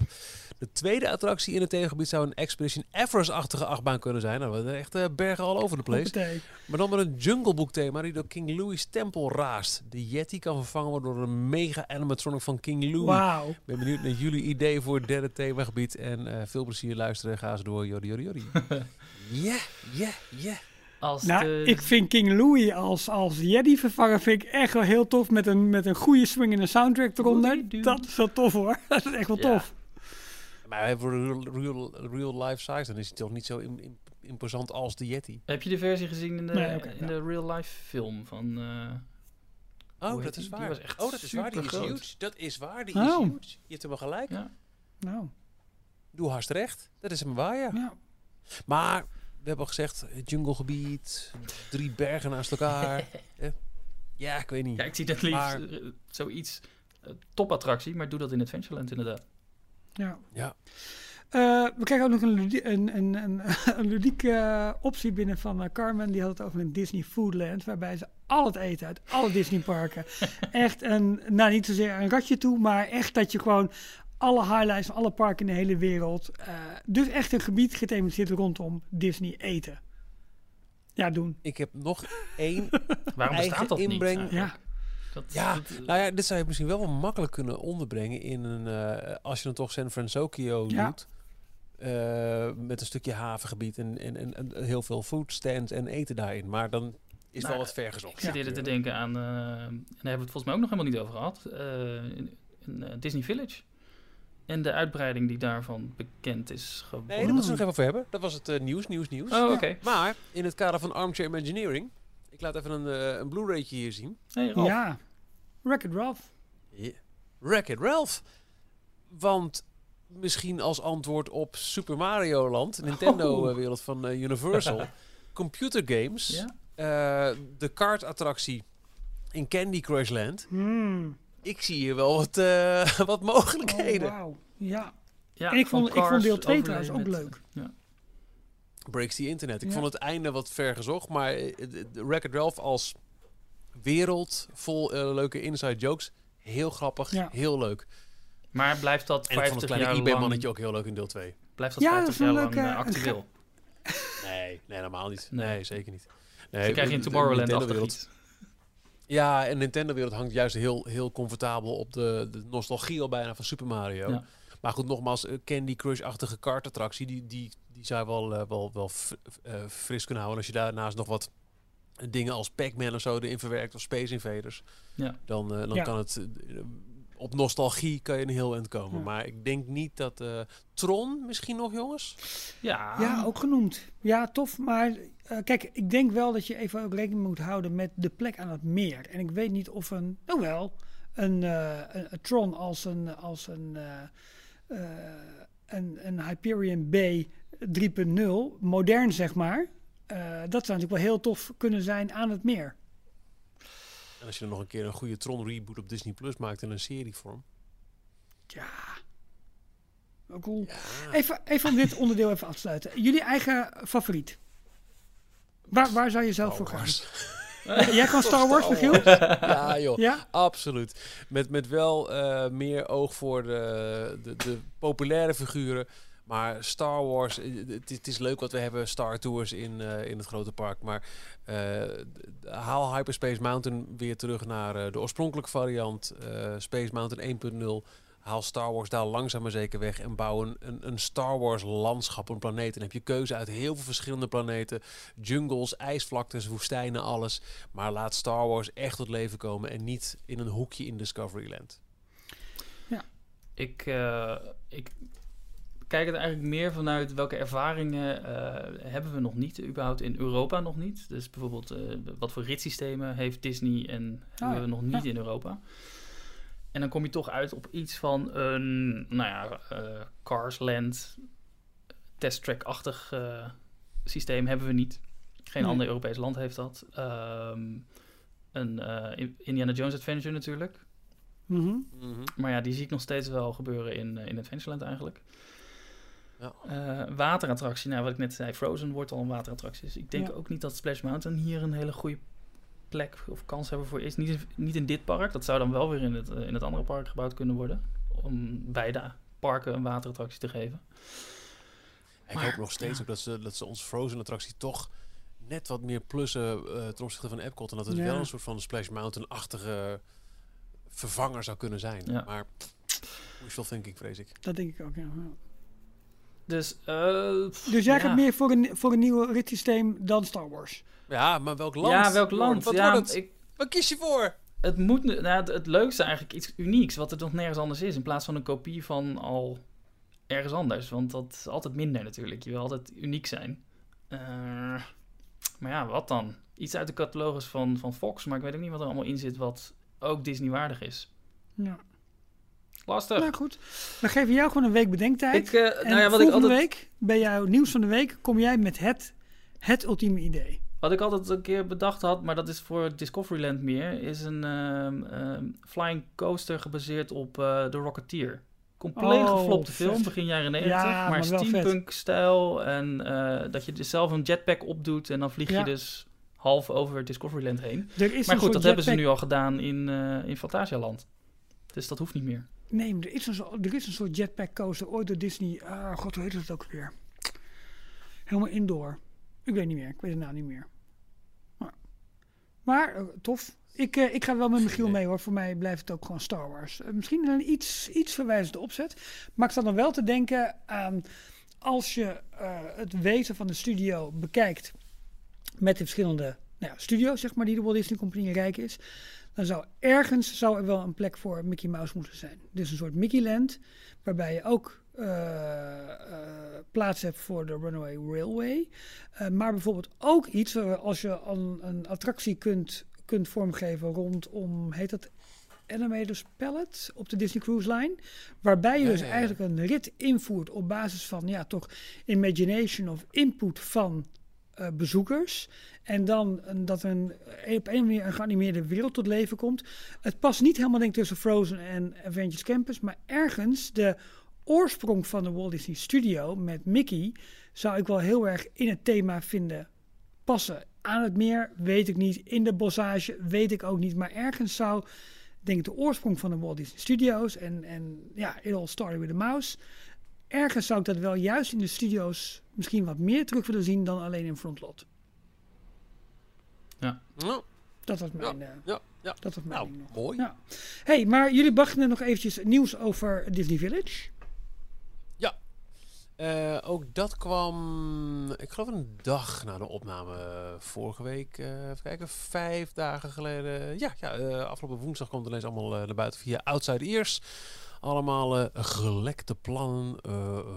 De tweede attractie in het themengebied zou een Expedition Everest-achtige achtbaan kunnen zijn. Nou, we hebben echt eh, bergen all over the place. Maar dan met een Jungle Book thema die door King Louis tempel raast. De Yeti kan vervangen worden door een mega animatronic van King Louis. Wauw. Ik ben benieuwd naar jullie idee voor het derde themagebied. En eh, veel plezier luisteren. Ga ze door. Jody, jody, jody. Ja, ja, ja. Als Nou, de, ik vind King Louis als, als Jedi vervanger vind ik echt wel heel tof. Met een, met een goede swingende soundtrack eronder. Dat is wel tof hoor. (laughs) Dat is echt wel Ja. tof. Maar voor real, real, real life size, dan is hij toch niet zo im- im- imposant als de Yeti. Heb je de versie gezien in de, Nee, in ja. de real life film van... eh, Oh, dat is Die waar. was echt oh, dat is waar. Die is huge. Dat is waar. Die Oh. is huge. Je hebt hem wel gelijk. ja. Nou, Doe haast recht. Dat is hem waar, ja. ja. Maar we hebben al gezegd, het junglegebied, drie bergen naast elkaar. (laughs) Eh, ja, ik weet niet. ja, ik zie dat liefst Maar- eh, zoiets... eh, topattractie, maar doe dat in Adventureland inderdaad. ja. Ja. Eh, we krijgen ook nog een, ludi- een, een, een, (laughs) een ludieke eh, optie binnen van eh, Carmen. Die had het over een Disney Foodland. Waarbij ze al het eten uit alle Disneyparken. (laughs) echt een, nou niet zozeer een ratje toe. Maar echt dat je gewoon alle highlights van alle parken in de hele wereld. eh, dus echt een gebied gethematiseerd rondom Disney eten. Ja, doen. Ik heb nog één. (laughs) Waarom Eigen bestaat dat inbreng. niet? Ja. Dat, Ja, dat- nou ja, dit zou je misschien wel wel makkelijk kunnen onderbrengen in een. eh, als je dan toch San Francisco Ja. doet. eh, met een stukje havengebied en, en, en, en heel veel foodstands en eten daarin. Maar dan is Nou, wel wat ver gezocht. Ik zit eerder te denken aan, en daar hebben we het volgens mij ook nog helemaal niet over gehad, eh, in, in, Disney Village. En de uitbreiding die daarvan bekend is geworden. Nee, daar moeten we het nog even over hebben. Dat was het eh, nieuws, nieuws, nieuws. Oh, oké. Maar in het kader van Armchair Imagineering. Ik laat even een, eh, een Blu-raytje hier zien. Hey. Ja. Wreck-It Ralph. Yeah. Wreck-It Ralph. Want misschien als antwoord op Super Mario Land, Nintendo-wereld van eh, Universal, (laughs) computer games, Ja? eh, de kaartattractie in Candy Crush Land. Hmm. Ik zie hier wel wat, eh, (laughs) wat Oh, mogelijkheden. wauw. Ja. Ja, en ik vond, ik vond deel 2 overlay trouwens ook leuk. Ja. Breaks the Internet. Ik Ja. vond het einde wat ver gezocht, maar eh, Wreck-It Ralph als wereld vol eh, leuke inside jokes, heel grappig, Ja. heel leuk. Maar blijft dat En ik vond 50 het jaar kleine lang, eBay-mannetje ook heel leuk in deel 2. blijft dat Ja, 50 dat jaar lang eh, actueel? Nee, nee, helemaal niet. Nee. Nee, zeker niet. Nee, Dan krijg je de Tomorrowland achter Nintendo-wereld- iets. Ja, en Nintendo-wereld hangt juist heel, heel comfortabel op de, de nostalgie al bijna van Super Mario. Ja. Maar goed, nogmaals, eh, Candy Crush-achtige kartattractie, die, die, die zou wel, eh, wel, wel eh, fris kunnen houden. Als je daarnaast nog wat dingen als Pac-Man of zo erin verwerkt of Space Invaders, Ja. dan, dan Ja. kan het op nostalgie kan je een heel eind komen. Ja. Maar ik denk niet dat eh, Tron misschien nog, jongens. Ja, Ja, ook genoemd. Ja, tof. Maar eh, kijk, ik denk wel dat je even ook rekening moet houden met de plek aan het meer. En ik weet niet of een, nou wel, een, eh, een, een Tron als een, als een, eh, eh, een, een Hyperion B 3.0, modern zeg maar. eh, dat zou natuurlijk wel heel tof kunnen zijn aan het meer. En als je nog een keer een goede Tron reboot op Disney Plus maakt in een serievorm. Ja. Cool. Ja. Even, even om dit onderdeel even af te sluiten. Jullie eigen favoriet. Waar, waar zou je zelf voor gaan? Jij kan (laughs) Star Wars, Michiel? Ja, joh. Ja? Absoluut. Met, met wel eh, meer oog voor de, de, de populaire figuren. Maar Star Wars, eh, het, is- het is leuk wat we hebben, Star Tours in, eh, in het grote park. Maar eh, haal Hyperspace Mountain weer terug naar de oorspronkelijke variant. eh, Space Mountain 1.0. Haal Star Wars daar langzaam maar zeker weg en bouw een, een, een Star Wars landschap, een planeet. En dan heb je keuze uit heel veel verschillende planeten. Jungles, ijsvlaktes, woestijnen, alles. Maar laat Star Wars echt tot leven komen en niet in een hoekje in Discoveryland. Ik, eh, ik kijk het eigenlijk meer vanuit welke ervaringen eh, hebben we nog niet, überhaupt in Europa nog niet. Dus bijvoorbeeld eh, wat voor ritssystemen heeft Disney en hebben we nog niet ja. in Europa. En dan kom je toch uit op iets van een, nou ja, eh Cars Land, test track-achtig eh, systeem hebben we niet. Geen Nee. ander Europees land heeft dat. Ehm, een eh, Indiana Jones Adventure natuurlijk. Mhm. Maar ja, die zie ik nog steeds wel gebeuren in, eh, in Adventureland eigenlijk. Ja. Eh, waterattractie, nou wat ik net zei, Frozen wordt al een waterattractie. Dus ik denk Ja. ook niet dat Splash Mountain hier een hele goede plek of kans hebben voor is. Niet, niet in dit park, dat zou dan wel weer in het, eh, in het andere park gebouwd kunnen worden. Om beide parken een waterattractie te geven. Ik Maar, hoop nog steeds ook dat ze, dat ze ons Frozen attractie toch net wat meer plussen eh ten opzichte van Epcot. En dat het Ja. wel een soort van Splash Mountain-achtige vervanger zou kunnen zijn. Ja. Maar wishful thinking, vrees ik. Dat denk ik ook, ja. Dus, eh, Dus jij ja. gaat meer voor een, voor een nieuw ritssysteem dan Star Wars? Ja, maar welk land? Ja, welk land? Wat ja, wordt het? ik, Wat kies je voor? het moet nou, het, het leukste eigenlijk iets unieks, wat er nog nergens anders is, in plaats van een kopie van al ergens anders. Want dat is altijd minder natuurlijk. Je wil altijd uniek zijn. Eh, maar ja, wat dan? Iets uit de catalogus van, van Fox, maar ik weet ook niet wat er allemaal in zit wat ook Disney waardig is. Ja. Lastig. Nou goed, we geven jou gewoon een week bedenktijd. ik, eh, en nou ja, wat ik volgende altijd, week, bij jouw nieuws van de week, kom jij met het, het ultieme idee. Wat ik altijd een keer bedacht had, maar dat is voor Discoveryland meer, is een ehm, ehm, flying coaster gebaseerd op eh The Rocketeer. Compleet Oh, geflopte vet. film, begin jaren 90, Ja, maar, steampunk-stijl. En eh, dat je dus zelf een jetpack opdoet en dan vlieg je dus half over Discoveryland heen. Maar goed, dat hebben ze nu al gedaan in, eh in Fantasialand. Dus dat hoeft niet meer. Nee, er is, een, er is een soort jetpack coaster ooit door Disney. Ah, god, hoe heet het ook weer? Helemaal indoor. Ik weet niet meer, ik weet de naam niet meer. Maar, maar eh, tof. Ik, eh, ik ga wel met Michiel mee hoor. Voor mij blijft het ook gewoon Star Wars. Eh, misschien een iets, iets verwijzende opzet. Maar ik sta dan wel te denken aan als je het wezen van de studio bekijkt met de verschillende nou ja, studio's, zeg maar, die de Walt Disney Company rijk is, dan zou ergens zou er wel een plek voor Mickey Mouse moeten zijn. Dus een soort Mickeyland, waarbij je ook eh, eh, plaats hebt voor de Runaway Railway. Eh, maar bijvoorbeeld ook iets, waar als je een, een attractie kunt, kunt vormgeven rondom, heet dat Animators Palette op de Disney Cruise Line. Waarbij je Ja, dus ja, ja. eigenlijk een rit invoert op basis van ja, toch imagination of input van eh, bezoekers. En dan dat een, op een manier een geanimeerde wereld tot leven komt. Het past niet helemaal denk ik tussen Frozen en Avengers Campus. Maar ergens de oorsprong van de Walt Disney Studio met Mickey zou ik wel heel erg in het thema vinden passen. Aan het meer weet ik niet. In de bossage weet ik ook niet. Maar ergens zou denk ik de oorsprong van de Walt Disney Studios en, en ja, It All Started with a Mouse. Ergens zou ik dat wel juist in de studio's misschien wat meer terug willen zien dan alleen in Frontlot. Ja, Dat was mijn, eh, ja, ja. dat was mijn Nou, ding nog. mooi. Ja. hey, maar jullie brachten nog eventjes nieuws over Disney Village. Eh, ook dat kwam, ik geloof een dag na de opname vorige week. eh, even kijken, vijf dagen geleden. Ja, ja eh, afgelopen woensdag komt ineens allemaal naar buiten via Outside Ears. Allemaal gelekte plannen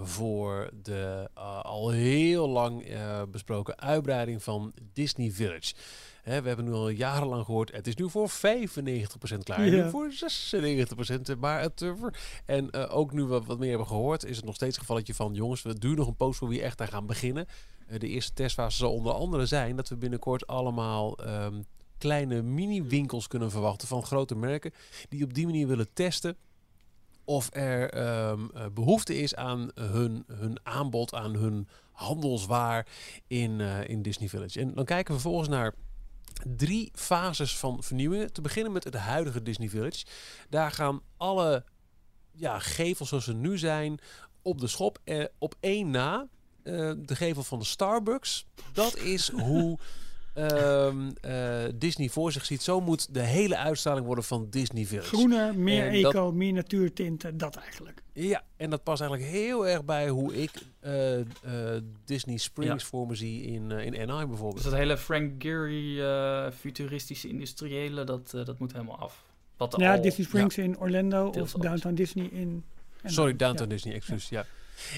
voor de al heel lang besproken uitbreiding van Disney Village. Hè, we hebben nu al jarenlang gehoord, het is nu voor 95% klaar. Ja. Nu voor 96%. Maar het, eh, en eh, ook nu we wat meer hebben gehoord, is het nog steeds het gevalletje van... jongens, we duren nog een post voor wie echt daar gaan beginnen. Eh, de eerste testfase zal onder andere zijn dat we binnenkort allemaal... ehm, kleine mini-winkels kunnen verwachten van grote merken... die op die manier willen testen of er ehm, eh, behoefte is aan hun, hun aanbod, aan hun handelswaar in, in Disney Village. En dan kijken we vervolgens naar drie fases van vernieuwingen. Te beginnen met het huidige Disney Village. Daar gaan alle ja, gevels zoals ze nu zijn op de schop. Eh, op één na eh, de gevel van de Starbucks. Dat is hoe (laughs) ehm, eh, Disney voor zich ziet. Zo moet de hele uitstraling worden van Disney Village. Groener, meer En dat- eco, meer natuurtinten, dat eigenlijk. Ja, en dat past eigenlijk heel erg bij hoe ik eh, eh, Disney Springs voor me zie in, in Anaheim bijvoorbeeld. Dus dat hele Frank Gehry eh, futuristische industriële, dat, eh, dat moet helemaal af. Wat Ja, al- Disney Springs in Orlando Deels of. Downtown Disney in... Sorry, Downtown ja. Disney, excuus. Ja.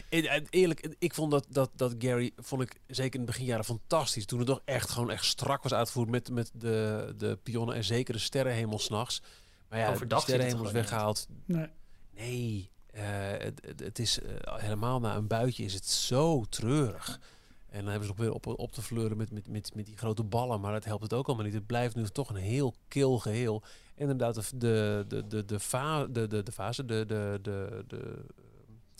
En, eerlijk, ik vond dat, dat, dat Gary, vond ik zeker in het beginjaren fantastisch. Toen het nog echt gewoon echt strak was uitgevoerd met, met de, de pionnen en zeker de sterrenhemel s'nachts. Maar ja, Overdag de sterrenhemel is weggehaald. Nee. Nee, eh, het, het- is eh, helemaal na een buitje is het zo treurig. En dan hebben ze nog weer op, op te fleuren met, met, met, met die grote ballen. Maar dat helpt het ook allemaal niet. Het blijft nu toch een heel kil geheel. En inderdaad, de, de, de, de, de, fa, de, de, de fase, de, de, de, de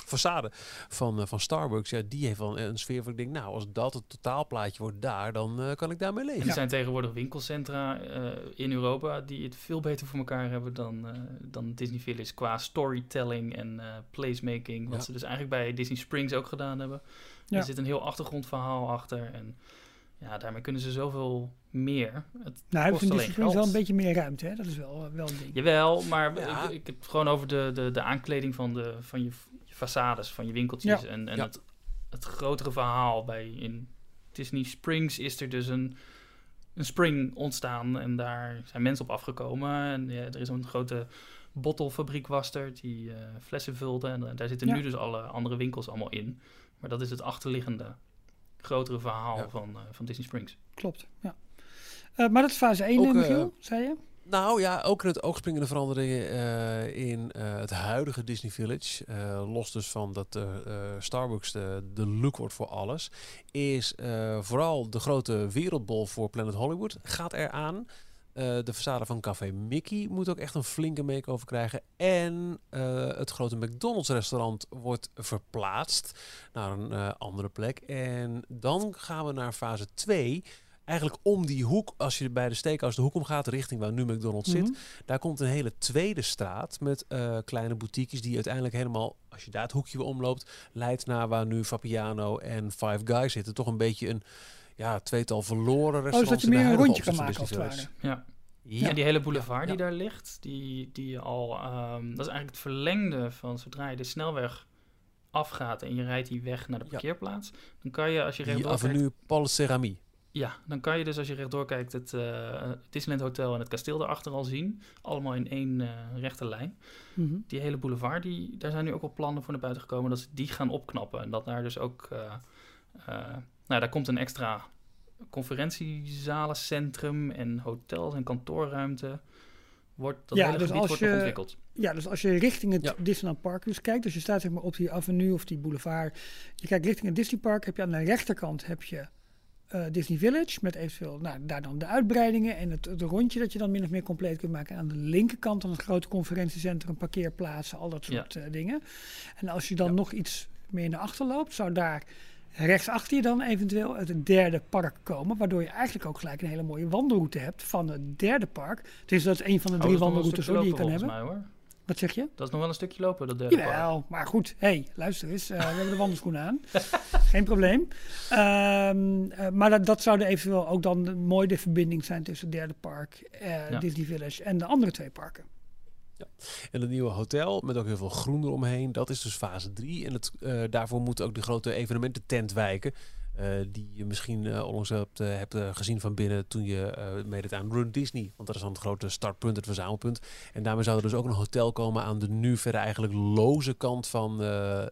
façade van, eh, van Starbucks, ja, die heeft wel een sfeer van ik denk, nou, als dat het totaalplaatje wordt daar, dan eh, kan ik daarmee leven. Er zijn tegenwoordig winkelcentra eh, in Europa die het veel beter voor elkaar hebben dan, eh, dan Disney Village qua storytelling en eh, placemaking. Wat Ja. ze dus eigenlijk bij Disney Springs ook gedaan hebben. Ja. Er zit een heel achtergrondverhaal achter en ja, daarmee kunnen ze zoveel meer. Het Nou, hebben ze in alleen Disney Springs wel een beetje meer ruimte, hè? Dat is wel, wel een ding. Jawel, maar Ja. ik, ik heb het gewoon over de, de, de aankleding van, de, van je façades, van je winkeltjes. Ja. En, en Ja. het, het grotere verhaal bij in Disney Springs is er dus een, een spring ontstaan. En daar zijn mensen op afgekomen. En ja, er is een grote bottelfabriek was er die eh, flessen vulde. En eh, daar zitten Ja. nu dus alle andere winkels allemaal in. Maar dat is het achterliggende grotere verhaal Ja. van, eh, van Disney Springs. Klopt, ja. Eh, maar dat is fase 1, Ook, Michiel, zei je? Nou ja, ook in het oogspringende veranderingen eh, in eh, het huidige Disney Village. eh, los dus van dat Starbucks de, de look wordt voor alles. Is vooral de grote wereldbol voor Planet Hollywood gaat eraan. De façade van Café Mickey moet ook echt een flinke make-over krijgen. En het grote McDonald's restaurant wordt verplaatst naar een andere plek. En dan gaan we naar fase 2. Eigenlijk om die hoek, als je bij de steakhouse de hoek om gaat, richting waar nu McDonald's zit. Mhm. Daar komt een hele tweede straat met eh, kleine boutiques die uiteindelijk helemaal, als je daar het hoekje weer omloopt, leidt naar waar nu Fabiano en Five Guys zitten. Toch een beetje een ja, tweetal verloren Oh, restaurants. zodat je in de meer een rondje kan maken, als het Disney ware. Ja. Ja, die hele boulevard Ja, die ja. daar ligt, die, die al, ehm, dat is eigenlijk het verlengde van zodra je de snelweg afgaat en je rijdt die weg naar de Ja. parkeerplaats, dan kan je als je Die rechtdoor kijkt, avenue Paul Cerami. Ja, dan kan je dus als je rechtdoor kijkt het eh, Disneyland Hotel en het kasteel daarachter al zien, allemaal in één eh, rechte lijn. Mhm. Die hele boulevard, die, daar zijn nu ook al plannen voor naar buiten gekomen dat ze die gaan opknappen en dat daar dus ook, eh, nou, daar komt een extra conferentiezalencentrum en hotels en kantoorruimte. Wordt, dat Ja, hele dus gebied als wordt je- ontwikkeld. Ja, dus als je richting het Ja. Disneyland Park dus kijkt, dus je staat zeg maar op die avenue of die boulevard, je kijkt richting het Disney Park, heb je aan de rechterkant heb je eh, Disney Village met eventueel nou, daar dan de uitbreidingen en het, het rondje dat je dan min of meer compleet kunt maken. En aan de linkerkant dan het grote conferentiecentrum, parkeerplaatsen, al dat Ja. soort eh, dingen. En als je dan Ja. nog iets meer naar achter loopt, zou daar rechtsachter je dan eventueel het derde park komen, waardoor je eigenlijk ook gelijk een hele mooie wandelroute hebt van het derde park. Dus dat is een van de Oh, drie wandelroutes die je kan hebben. volgens mij, hoor. Wat zeg je? Dat is nog wel een stukje lopen, dat derde park. Jawel, maar goed. hey, luister eens. eh, we hebben de wandelschoenen aan. (laughs) Geen probleem. Ehm, eh, maar dat, dat zou er eventueel ook dan mooi de verbinding zijn tussen het derde park, eh, Ja. Disney Village en de andere twee parken. En het nieuwe hotel, met ook heel veel groen eromheen, dat is dus fase 3. En het, eh, daarvoor moet ook de grote evenemententent wijken. Eh, die je misschien eh, onlangs hebt, eh, hebt gezien van binnen toen je meedeed aan Run Disney. Want dat is dan het grote startpunt, het verzamelpunt. En daarmee zou er dus ook een hotel komen aan de nu verder eigenlijk loze kant van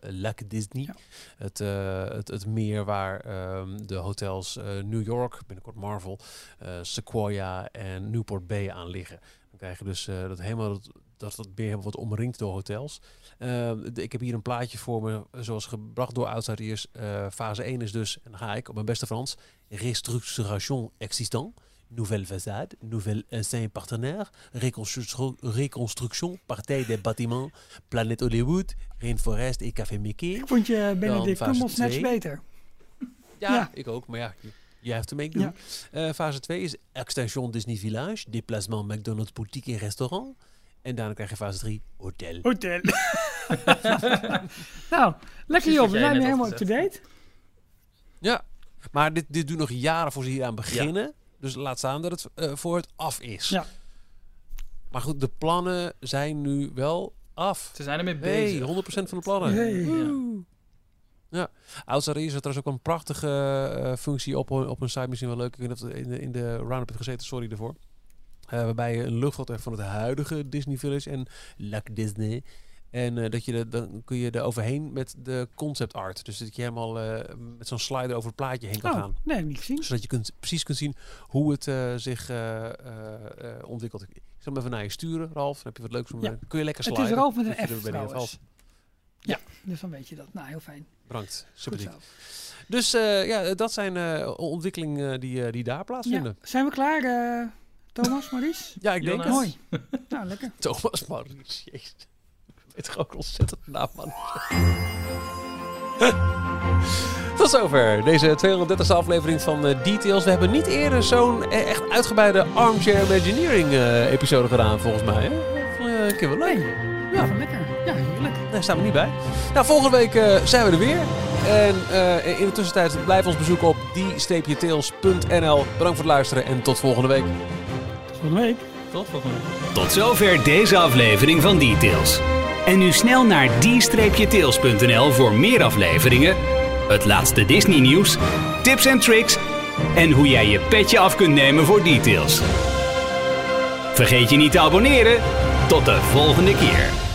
Lac Disney. Ja. Het, het, het meer waar ehm, de hotels New York, binnenkort Marvel, Sequoia en Newport Bay aan liggen. Dan krijg je dus dat helemaal dat, dat het meer wordt omringd door hotels. Eh, de- ik heb hier een plaatje voor me, eh, zoals gebracht door Outsiders. Eh fase 1 is dus, en dan ga ik op mijn beste Frans, restructuration existant. Nouvelle façade, nouvel ancien partenaire, reconstru- reconstruction, partij des bâtiments, Planet Hollywood, Rainforest et Café Mickey. Ik vond je Benedict Cumberbatch twee. beter. Ja, Ja. ik ook, maar ja, je have to make do. Ja. Eh, fase 2 is extension Disney Village, déplacement McDonald's boutique en restaurant. En daarna krijg je fase 3, hotel. Hotel. (laughs) nou, lekker joh. We zijn helemaal up-to-date. Ja, maar dit, dit duurt nog jaren voor ze hier aan beginnen. Dus laat staan dat het eh, voor het af is. Ja. Maar goed, de plannen zijn nu wel af. Ze zijn ermee Hey, bezig. 100% van de plannen. Hey. Ja, Outsider is er trouwens ook een prachtige eh, functie op, op een site. Misschien wel leuk. Ik weet niet of het in de, in de roundup heeft gezeten, sorry daarvoor. Eh, waarbij je een hebt van het huidige Disney Village en Lac Disney. En eh, dat je de, dan kun je er overheen met de concept art. Dus dat je helemaal eh, met zo'n slider over het plaatje heen kan Oh, gaan. nee, niet gezien. Zodat je kunt, precies kunt zien hoe het zich ontwikkelt. Ik zal hem even naar je sturen, Ralf. Dan heb je wat leuks om. Ja. kun je lekker Het sliden. is Ralf met een F trouwens. Ja, dus dan weet je dat. Nou, heel fijn. Bedankt. Super. Dus ja, dat zijn ontwikkelingen die, die daar plaatsvinden. Ja. Zijn we klaar, Thomas, Maurice? (laughs) Ja, ik denk Jonas. het. Mooi. nou, lekker. (laughs) Thomas Maurice, jezus. Ik weet gewoon ontzettend naam, man. (laughs) Tot zover deze 230e aflevering van eh, Details. We hebben niet eerder zo'n eh, echt uitgebreide Armchair Imagineering eh, episode gedaan, volgens mij. Hè? Vond je een keer wel leuk? Ja, lekker. Ja, heerlijk. Daar staan we niet bij. Nou, volgende week eh, zijn we er weer. En eh, in de tussentijd blijf ons bezoeken op die-tails.nl. Bedankt voor het luisteren en tot volgende week. Tot volgende week. Tot volgende week. Tot zover deze aflevering van Details. En nu snel naar d-tails.nl voor meer afleveringen, het laatste Disney nieuws, tips en tricks en hoe jij je petje af kunt nemen voor Details. Vergeet je niet te abonneren. Tot de volgende keer.